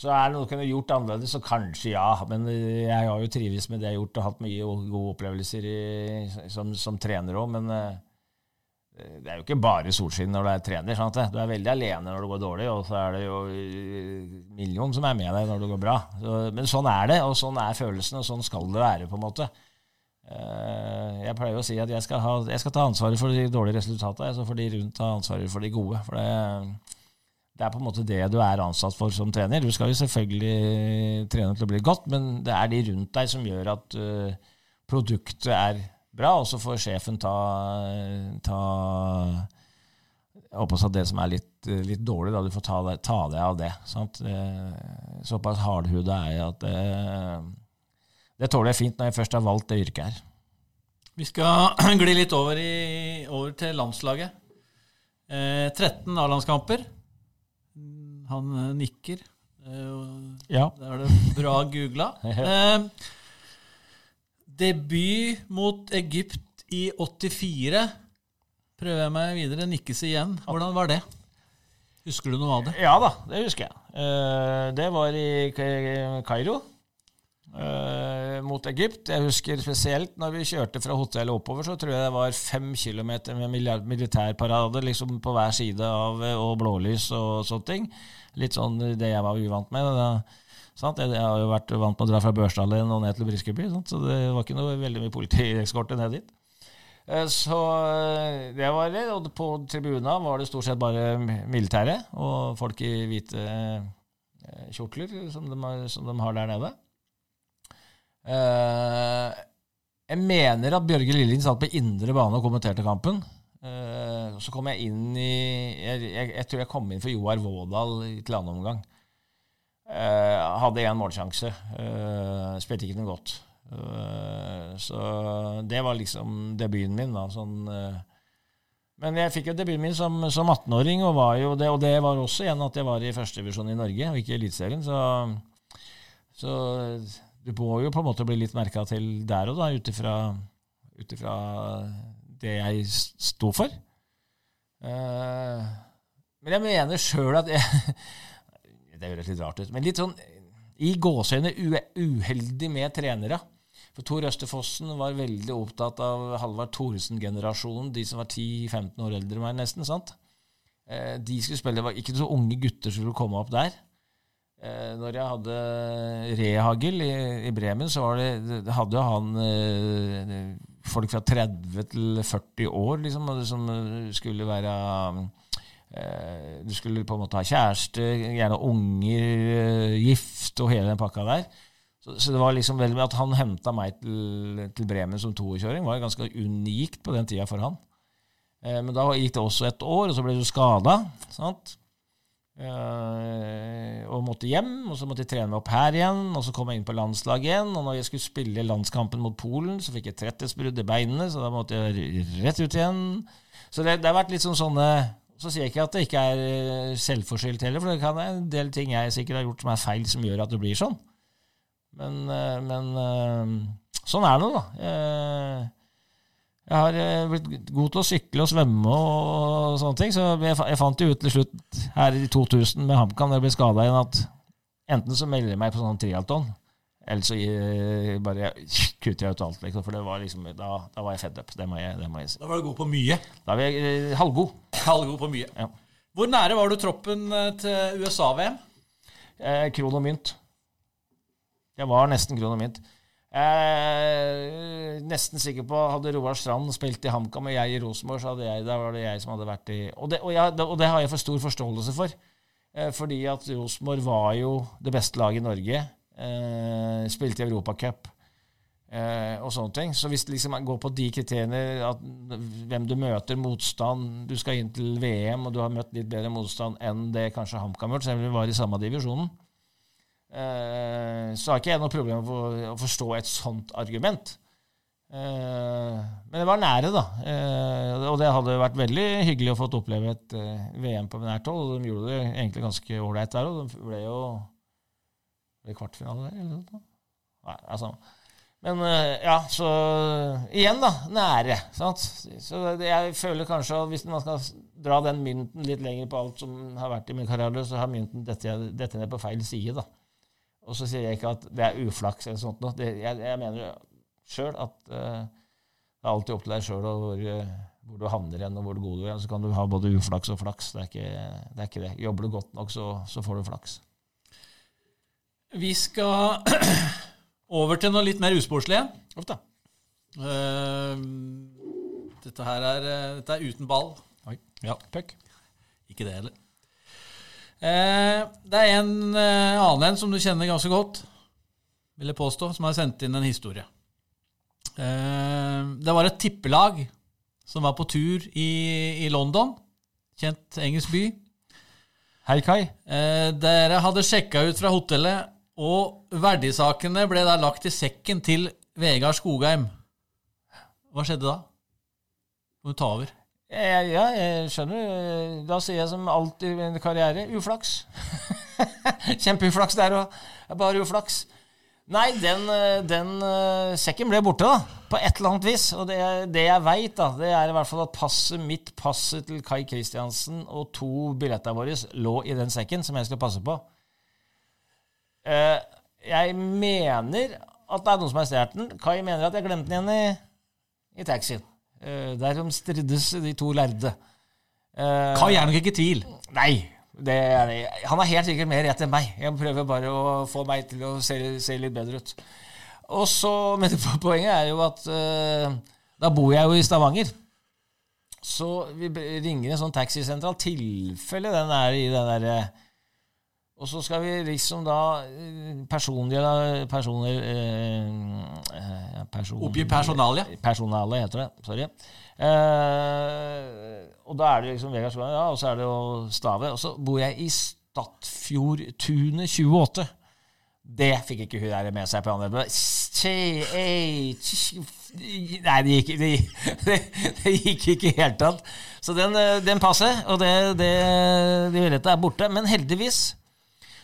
Eh, så er det noe du kunne gjort annerledes, så kanskje ja. Men jeg har jo trives med det jeg har gjort, og hatt mye gode opplevelser i, som, som trener òg. Men eh, det er jo ikke bare solskinn når du er trener. Sant? Du er veldig alene når det går dårlig, og så er det jo eh, million som er med deg når det går bra. Så, men sånn er det, og sånn er følelsene, og sånn skal det være, på en måte. Eh, Jeg pleier å si at jeg skal, ha, jeg skal ta ansvaret for de dårlige resultatene, så får de rundt ta ansvaret for de gode. For det, det er på en måte det du er ansatt for som trener. Du skal jo selvfølgelig trene til å bli godt, men det er de rundt deg som gjør at uh, produktet er bra, og så får sjefen ta, ta jeg håper at det som er litt, litt dårlig, da, du får ta, ta deg av det. Sant? Såpass hardhuda er jeg at det, det tåler jeg fint når jeg først har valgt det yrket her. Vi skal gli litt over, i, over til landslaget. Eh, 13 A-landskamper. Han eh, nikker. Eh, Ja. Det er det bra googla. Eh, debut mot Egypt i 84. Prøver jeg meg videre. Nikkes igjen. Hvordan var det? Husker du noe av det? Ja da, det husker jeg. Det var i Ka- Kairo mot Egypt. Jeg husker spesielt når vi kjørte fra hotellet oppover, så tror jeg det var fem kilometer med militærparade liksom på hver side av og blålys og sånne ting. Litt sånn det jeg var uvant med. Da, sant? Jeg, har jo vært vant med å dra fra Børsdalen og ned til Briskeby, sant? så det var ikke noe veldig mye politieskorte ned dit. Eh, Så eh, det var det. Og på tribuna var det stort sett bare militære og folk i hvite eh, kjortler som de, har- som de har der nede. Eh, Jeg mener at Bjørge Lillien satt på indre bane og kommenterte kampen. Eh, Så kom jeg inn i Jeg, jeg, jeg tror jeg kom inn for Joar Vådal til annen omgang. Uh, hadde én målsjanse. Uh, spilte ikke noe godt. Så det var liksom debuten min. da, sånn... men jeg fikk jo debuten min som, som 18-åring, og, og det var også igjen at jeg var i førstedivisjon i Norge, og ikke i Eliteserien. Så, så du må jo på en måte bli litt merka til der og da, ut ifra det jeg sto for. Eh, men jeg mener sjøl at jeg Det høres litt rart ut, men litt sånn i gåseøyne uheldig med trenere. For Tor Østerfossen var veldig opptatt av Halvard Thoresen-generasjonen, de som var 10-15 år eldre enn meg, nesten. sant? Eh, De skulle spille, Det var ikke så unge gutter som skulle komme opp der. Eh, Når jeg hadde Rehagel i, i Bremen, så det, det hadde jo han eh, folk fra 30 til 40 år liksom, som skulle være eh, Du skulle på en måte ha kjæreste, gjerne unger, eh, gift og hele den pakka der. Så, så det var liksom veldig At han henta meg til, til Bremen som toerkjøring, var ganske unikt på den tida for han. Eh, men da gikk det også et år, og så ble du skada. Sant? Eh, og måtte hjem, og så måtte jeg trene meg opp her igjen, og så kom jeg inn på landslaget igjen. Og når jeg skulle spille landskampen mot Polen, så fikk jeg tretthetsbrudd i beinene, så da måtte jeg rett ut igjen. Så det, det har vært litt sånn sånne Så sier jeg ikke at det ikke er eh, selvforskyldt heller, for det kan være en del ting jeg sikkert har gjort som er feil, som gjør at det blir sånn. Men, eh, men sånn er det nå, da. Jeg har eh, blitt god til å sykle og svømme og sånne ting, så jeg, jeg fant jo ut til slutt her i 2000 med HamKam da jeg ble skada igjen, at enten så melder jeg meg på sånn triatlon, eller så eh, bare kutter jeg ut alt, liksom, for det var liksom, da, da var jeg fed up. Det må jeg, det må jeg si. Da var du god på mye. Da var jeg eh, halvgod. Halvgod på mye. Ja. Hvor nære var du troppen til USA-VM? Eh, kron og mynt. Jeg var nesten kron og mynt. Eh, nesten sikker på Hadde Roar Strand spilt i HamKam og jeg i Rosenborg, så hadde jeg, da var det jeg som hadde vært i Og det, og jeg, og det har jeg for stor forståelse for. Eh, fordi at Rosenborg var jo det beste laget i Norge. Eh, spilte i Europacup eh, og sånne ting. Så hvis det liksom går på de kriteriene, at hvem du møter, motstand Du skal inn til VM, og du har møtt litt bedre motstand enn det kanskje HamKam gjorde, selv om vi var i samme divisjonen. Eh, så har ikke jeg noe problem med å- forstå et sånt argument. Eh, men det var nære, da. Eh, og det hadde vært veldig hyggelig å få oppleve et VM på nært hold. De gjorde det egentlig ganske ålreit der òg. De ble jo ble kvartfinale der, eller noe? Nei, altså. Men ja, så igjen, da. Nære. Sant? Så jeg føler kanskje at hvis man skal dra den mynten litt lenger på alt som har vært i min karriere, så har mynten dette, dette ned på feil side, da. Og så sier jeg ikke at det er uflaks eller sånt noe. Det, jeg, jeg mener sjøl at uh, det er alltid opp til deg sjøl hvor, eh, hvor du havner igjen, og hvor god du er. Så kan du ha både uflaks og flaks. Det er ikke det. Er ikke det. Jobber du godt nok, så, så får du flaks. Vi skal over til noe litt mer usportslig. Uff da. Eh, dette her er, dette er uten ball. Oi. Ja. Puck. Ikke det heller. Eh, det er en eh, annen en som du kjenner ganske godt, vil jeg påstå, som har sendt inn en historie. Eh, det var et tippelag som var på tur i, i London, kjent engelsk by. Hei, Kai. Eh, dere hadde sjekka ut fra hotellet, og verdisakene ble da lagt i sekken til Vegard Skogheim. Hva skjedde da? Må du ta over. Jeg, ja, jeg skjønner. Da sier jeg som alltid i min karriere uflaks. Kjempeuflaks der òg. Bare uflaks. Nei, den, eh, den eh, sekken ble borte, da. På et eller annet vis. Og det, det jeg veit, det er i hvert fall at passet mitt, passet til Kai Kristiansen og to billetter våre lå i den sekken som jeg skulle passe på. Eh, jeg mener at det er noen som har stjålet den. Kai mener at jeg glemte den igjen i, i taxien. Uh, Derom strides de to lærde. Uh, Kai er nok ikke i tvil. Nei, det er det. Han har helt sikkert mer rett enn meg. Jeg prøver bare å få meg til å se, se litt bedre ut. Og så, Men poenget er jo at uh, da bor jeg jo i Stavanger. Så vi ringer en sånn taxisentral, tilfelle den er i den derre Og så skal vi liksom da eh, personlige personer eh, eh, person, Oppgi personalia. Personalet heter det. Sorry. Eh, og da er det liksom Vegard Skogheim, ja, og så er det jo Stave. Og så bor jeg i Stadfjordtunet 28. Det fikk ikke hun der med seg på andre. Tj- Nei, det gikk, det, det, det gikk ikke i det hele tatt. Så den, eh, den passer, og det, det, de billettene er borte. Men heldigvis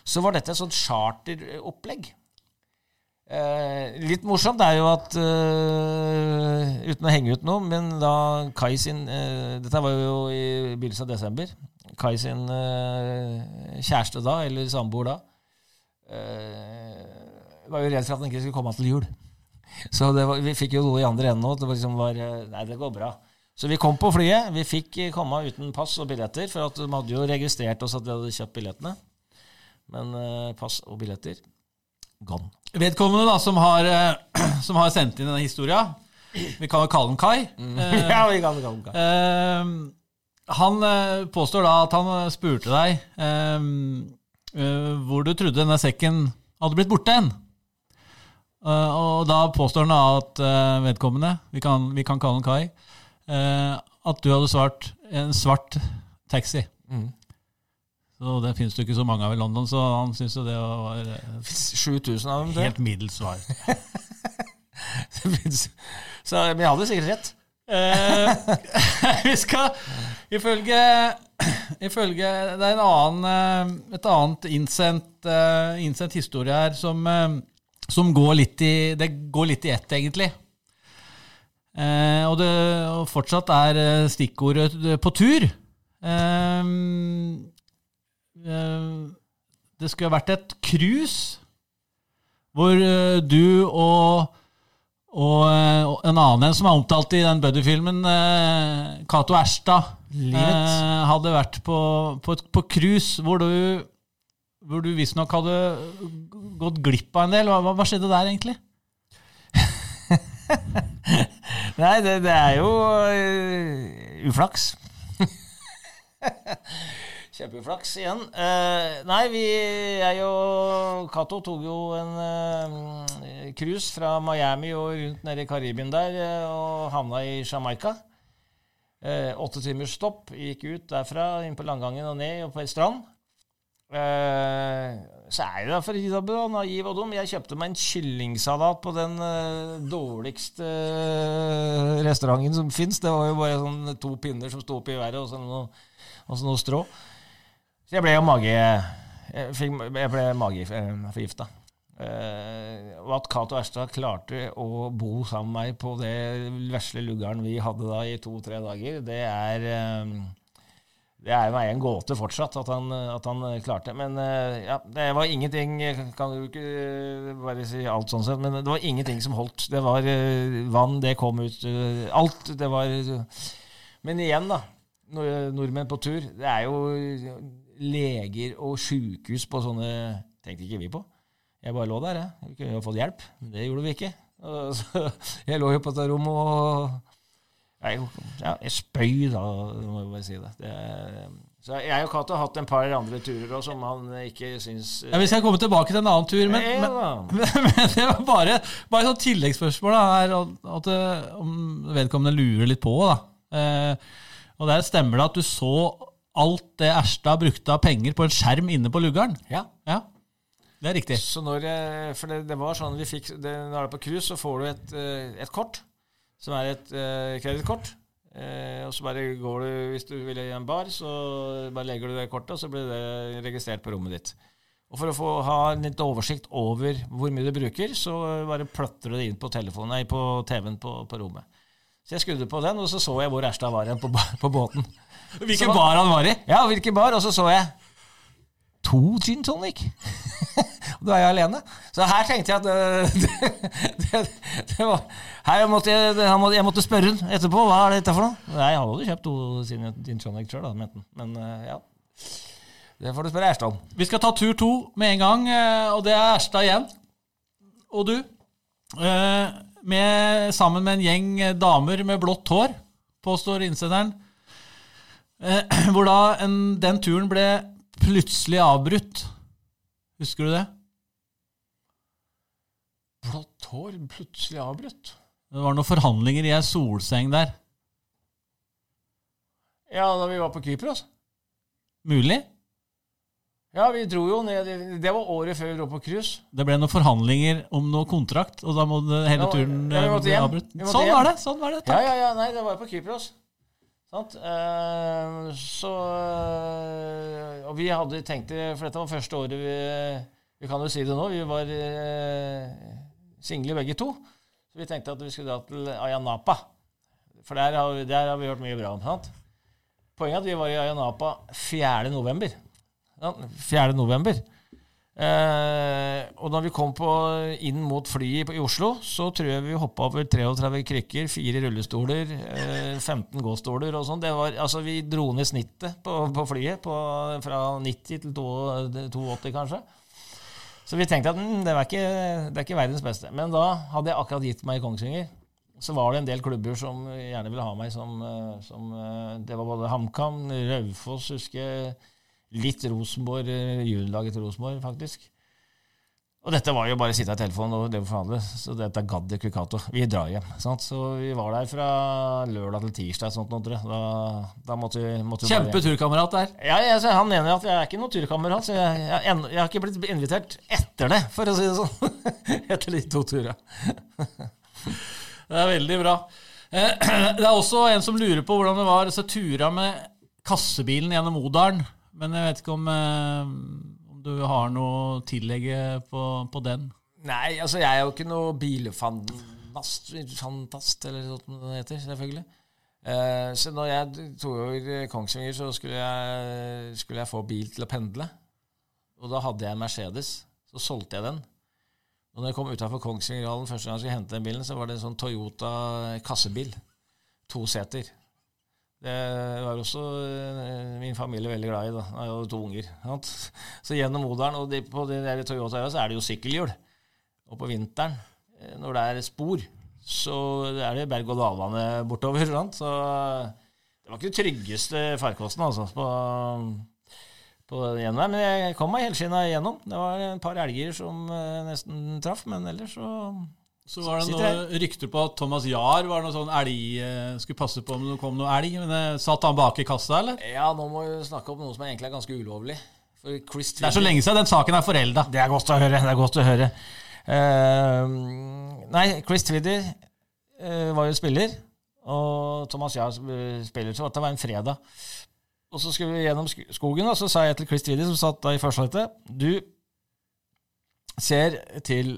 så var dette et sånt charteropplegg. Eh, litt morsomt er jo at eh, Uten å henge ut noe, men da Kai sin eh, Dette var jo i begynnelsen av desember. Kai sin eh, kjæreste da, eller samboer da, eh, var jo redd for at han ikke skulle komme til jul. Så var, vi fikk jo noe i andre enden òg. Det var liksom var, eh, Nei, det går bra. Så vi kom på flyet. Vi fikk komme uten pass og billetter, for at de hadde jo registrert oss at vi hadde kjøpt billettene. Men eh, pass og billetter gone. Vedkommende da, som har, eh, som har sendt inn denne historia, vi kan jo kalle han Kai. Eh, ja, vi kan, kalle kan, Kai. eh, han påstår da at han spurte deg eh, uh, hvor du trodde denne sekken hadde blitt borte hen. Og da påstår han da at vedkommende, vi kan, vi kan kalle han Kai, at du hadde svart en svart taxi. Mm. Så det finnes det ikke så mange av i London, så han syns jo det var eh, 7000 av dem. det. helt middels svar. Så, men jeg hadde sikkert rett. Eh, vi skal ifølge, ifølge Det er en annen, eh, et annet innsendt, eh, innsendt historie her som, eh, som går litt i Det går litt i ett, egentlig. Eh, og det og fortsatt er eh, stikkordet på tur. Eh, eh, det skulle vært et cruise hvor eh, du og og eh, en annen en som er omtalt i den Buddy-filmen, eh, Cato Erstad, Livet. eh, hadde vært på, på, på cruise hvor du, hvor du visstnok hadde gått glipp av en del. Hva- hva skjedde der, egentlig? Nei, det, det er jo uh, uflaks. Kjempeuflaks igjen. Eh, nei, vi jeg og Cato tok jo en eh, cruise fra Miami og rundt nede i Karibien der eh, og havna i Jamaica. Eh, åtte timers stopp. Gikk ut derfra, inn på landgangen og ned og på ei strand. Eh, så er da for Hidabu, da, naiv og dum. Jeg kjøpte meg en kyllingsalat på den dårligste restauranten som fins. Det var jo bare sånn to pinner som sto oppi været, og så noe, og noe strå. Så jeg ble jo mage... Jeg, ble mageforgifta. Eh, og at Cato Erstad klarte å bo sammen med meg på det vesle luggeren vi hadde da i to-tre dager, det er eh, det er meg en gåte fortsatt at han, at han klarte. Men eh, ja, det var ingenting jeg Kan jo ikke bare si alt sånn sett, men det var ingenting som holdt. Det var vann, det kom ut Alt. Det var Men igjen, da. Nordmenn på tur. Det er jo leger og sjukehus på sånne Tenkte ikke vi på. Jeg bare lå der, jeg. Vi kunne jo fått hjelp. Men det gjorde vi ikke. Så, jeg lå jo på dette rommet og jeg, ja, jeg spøy, da, må jeg bare si det. det er- så jeg og Cato har hatt en par andre turer også, som han ikke syns Ja, vi skal komme tilbake til en annen tur, men, Ja, men, men det var bare, bare et tilleggsspørsmål. Da, at, at, eh, om vedkommende lurer litt på. Da. Eh, og der stemmer det at du så alt det Erstad brukte av penger på en skjerm inne på luggeren? Ja. Ja, det er riktig. Så når jeg, For det, det var sånn vi fikk det, Når du er på cruise, så får du et, eh, et kort, som er et uh, kredittkort. Eh, og så bare går du, hvis du vil i en bar, så bare legger du det kortet, og så blir det registrert på rommet ditt. Og for å få ha litt oversikt over hvor mye du bruker, så bare plotter du det inn på telefonen, nei, på TV-en på, på rommet. Så jeg skrudde på den, og så så jeg hvor Erstad var igjen på, på båten. Hvilken bar han var i? Ja, hvilken bar? Og så så jeg to gin tonic. Da er jeg alene. Så her tenkte jeg at det, det, det, det var Her måtte jeg, måtte, jeg måtte spørre hun etterpå. Hva er dette for noe? Nei, jeg hadde jo kjøpt to gin tonic sjøl. Men eh, ja. Det får du spørre Erstad om. Vi skal ta tur to med en gang, eh, og det er Erstad igjen. Og du. eh, Med, sammen med en gjeng damer med blått hår, påstår innsenderen. Eh, Hvor da en, den turen ble plutselig avbrutt. Husker du det? Blått hår plutselig avbrutt. Det var noen forhandlinger i ei solseng der. Ja, da vi var på Kypros. Mulig? Ja, vi dro jo ned Det var året før vi dro på cruise. Det ble noen forhandlinger om noe kontrakt, og da må hele turen ja, eh, bli avbrutt. Sånn var det. sånn var det. Takk. ja, ja, ja, nei, det var på Kypros. Sant? Uh, så uh, Og vi hadde tenkt det, for dette var første året vi Vi kan jo si det nå, vi var uh, single begge to. Så vi tenkte at vi skulle dra til Ayanapa. For der har, vi- der har vi hørt mye bra om. sant? Poenget er at vi var i Ayanapa 4. november. Ja, 4. november. Eh, og da vi kom på, inn mot flyet i Oslo, så tror jeg vi hoppa over 33 krykker, fire rullestoler, eh, 15 gåstoler og sånn. Altså, vi dro ned snittet på, på flyet på, fra 90 til 82, kanskje. Så vi tenkte at mm, det, var ikke, det er ikke verdens beste. Men da hadde jeg akkurat gitt meg i Kongsvinger. Så var det en del klubber som gjerne ville ha meg som, eh, som eh, Det var både HamKam, Raufoss, husker jeg. Litt Rosenborg, eh, juniorlaget til Rosenborg, faktisk. Og dette var jo bare å sitte i telefonen og det forhandle, så dette gadd ikke Cato. Vi drar hjem. Sant? Så vi var der fra lørdag til tirsdag. Sånt, da, da måtte vi, måtte hjem. Kjempeturkamerat der. Ja, jeg, han mener at jeg er ikke noen turkamerat, så jeg, jeg, jeg, jeg har ikke blitt invitert etter det, for å si det sånn. etter de to turene. Det er veldig bra. Eh, Det er også en som lurer på hvordan det var å ture med kassebilen gjennom Odalen. Men jeg vet ikke om, eh, om du har noe tillegg på, på den. Nei, altså jeg er jo ikke noe bilfantast, fantast eller sånn det heter, selvfølgelig. Eh, så når jeg tok over Kongsvinger, så skulle jeg, skulle jeg få bil til å pendle. Og da hadde jeg en Mercedes. Så solgte jeg den. Og når jeg kom utafor Kongsvingerhallen første gang jeg skulle hente den bilen, så var det en sånn Toyota kassebil. To seter. Det var også eh, min familie veldig glad i. da. Jeg jo to unger. Sant? Så gjennom Odalen og de, på de der Toyota så er det jo sykkelhjul. Og på vinteren, eh, når det er spor, så er det berg-og-dal-bane bortover. Sant? Så det var ikke den tryggeste farkosten altså, på, på der. Men jeg kom meg helskinna igjennom. Det var et par elger som eh, nesten traff, men ellers så Så var det noe rykter på at Thomas Jahr var noe sånn elg eh, Skulle passe på om det kom noe elg. Men det Satt han bak i kassa, eller? Ja, nå må vi snakke om noe som egentlig er ganske ulovlig. Chris Det er så lenge siden den saken er forelda. Det er godt å høre. det er godt å høre. Uh, nei, Chris Twiddy uh, var jo spiller, og Thomas Jahr eh, spiller, så det var en fredag. Og så skulle vi gjennom skogen, og så sa jeg til Chris Twiddy, som satt da i førstesettet, du ser til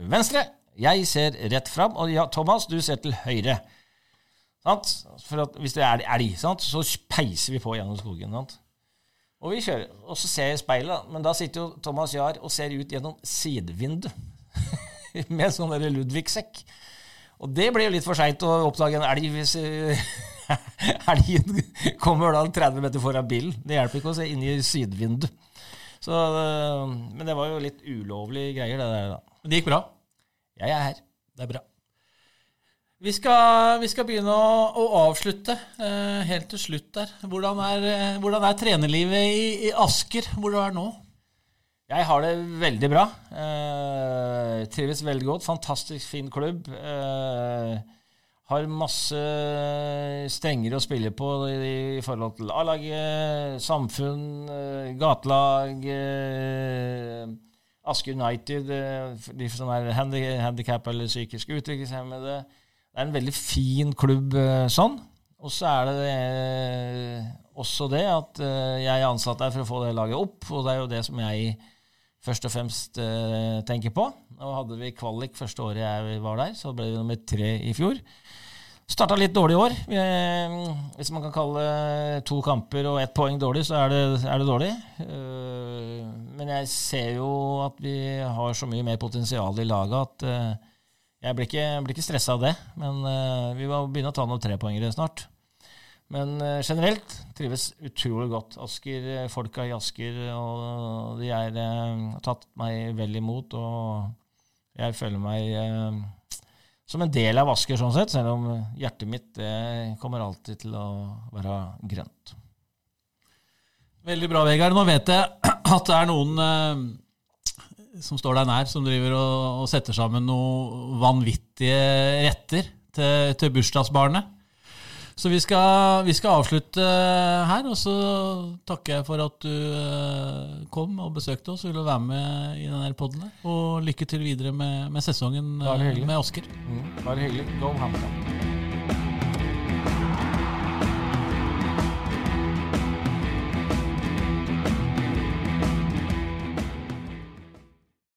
venstre, jeg ser rett fram, og ja, Thomas, du ser til høyre. Sant? For hvis det er elg, sant? så peiser vi på gjennom skogen. Sant? Og vi kjører, og så ser jeg speilet, men da sitter jo Thomas Jahr og ser ut gjennom sidevinduet med sånn der Ludvig-sekk. Og det blir jo litt for seint å oppdage en elg hvis eh, elgen kommer da 30 meter foran bilen. Det hjelper ikke å se inn i sidevinduet. Så, eh, men det var jo litt ulovlige greier, det der, da. Det gikk bra. Jeg er her. Det er bra. Vi skal, vi skal begynne å, å avslutte eh, helt til slutt der. Hvordan er, eh, hvordan er trenerlivet i, i Asker, hvor du er nå? Jeg har det veldig bra. Eh, trives veldig godt. Fantastisk fin klubb. Eh, har masse strenger å spille på i, i forhold til A-laget, samfunn, eh, gatelag, Asker United, eh, de som er handi eller psykisk utviklingshemmede. Det er en veldig fin klubb eh, sånn. Og så er det det også det at eh, jeg er ansatt der for å få det laget opp, og det er jo det som jeg først og fremst eh, tenker på. Nå hadde vi kvalik første året jeg var der, så ble vi nummer tre i fjor. Starta litt dårlig i år. Eh, hvis man kan kalle to kamper og ett poeng dårlig, så er det, er det dårlig. Eh, men jeg ser jo at vi har så mye mer potensial i laget at eh, jeg blir ikke, blir ikke stressa av det. Men vi må begynne å ta noen trepoengere snart. Men generelt trives utrolig godt. Asker, Folka i Asker og de har tatt meg vel imot. Og jeg føler meg som en del av Asker, sånn sett, selv om hjertet mitt kommer alltid til å være grønt. Veldig bra, Vegard. Nå vet jeg at det er noen eh, som står deg nær, som driver og, og setter sammen noen vanvittige retter til, til bursdagsbarnet. Så vi skal, vi skal avslutte her, og så takker jeg for at du eh, kom og besøkte oss og ville være med i denne podden. Og lykke til videre med, med sesongen eh, med Asker. Bare hyggelig. Go HamKam.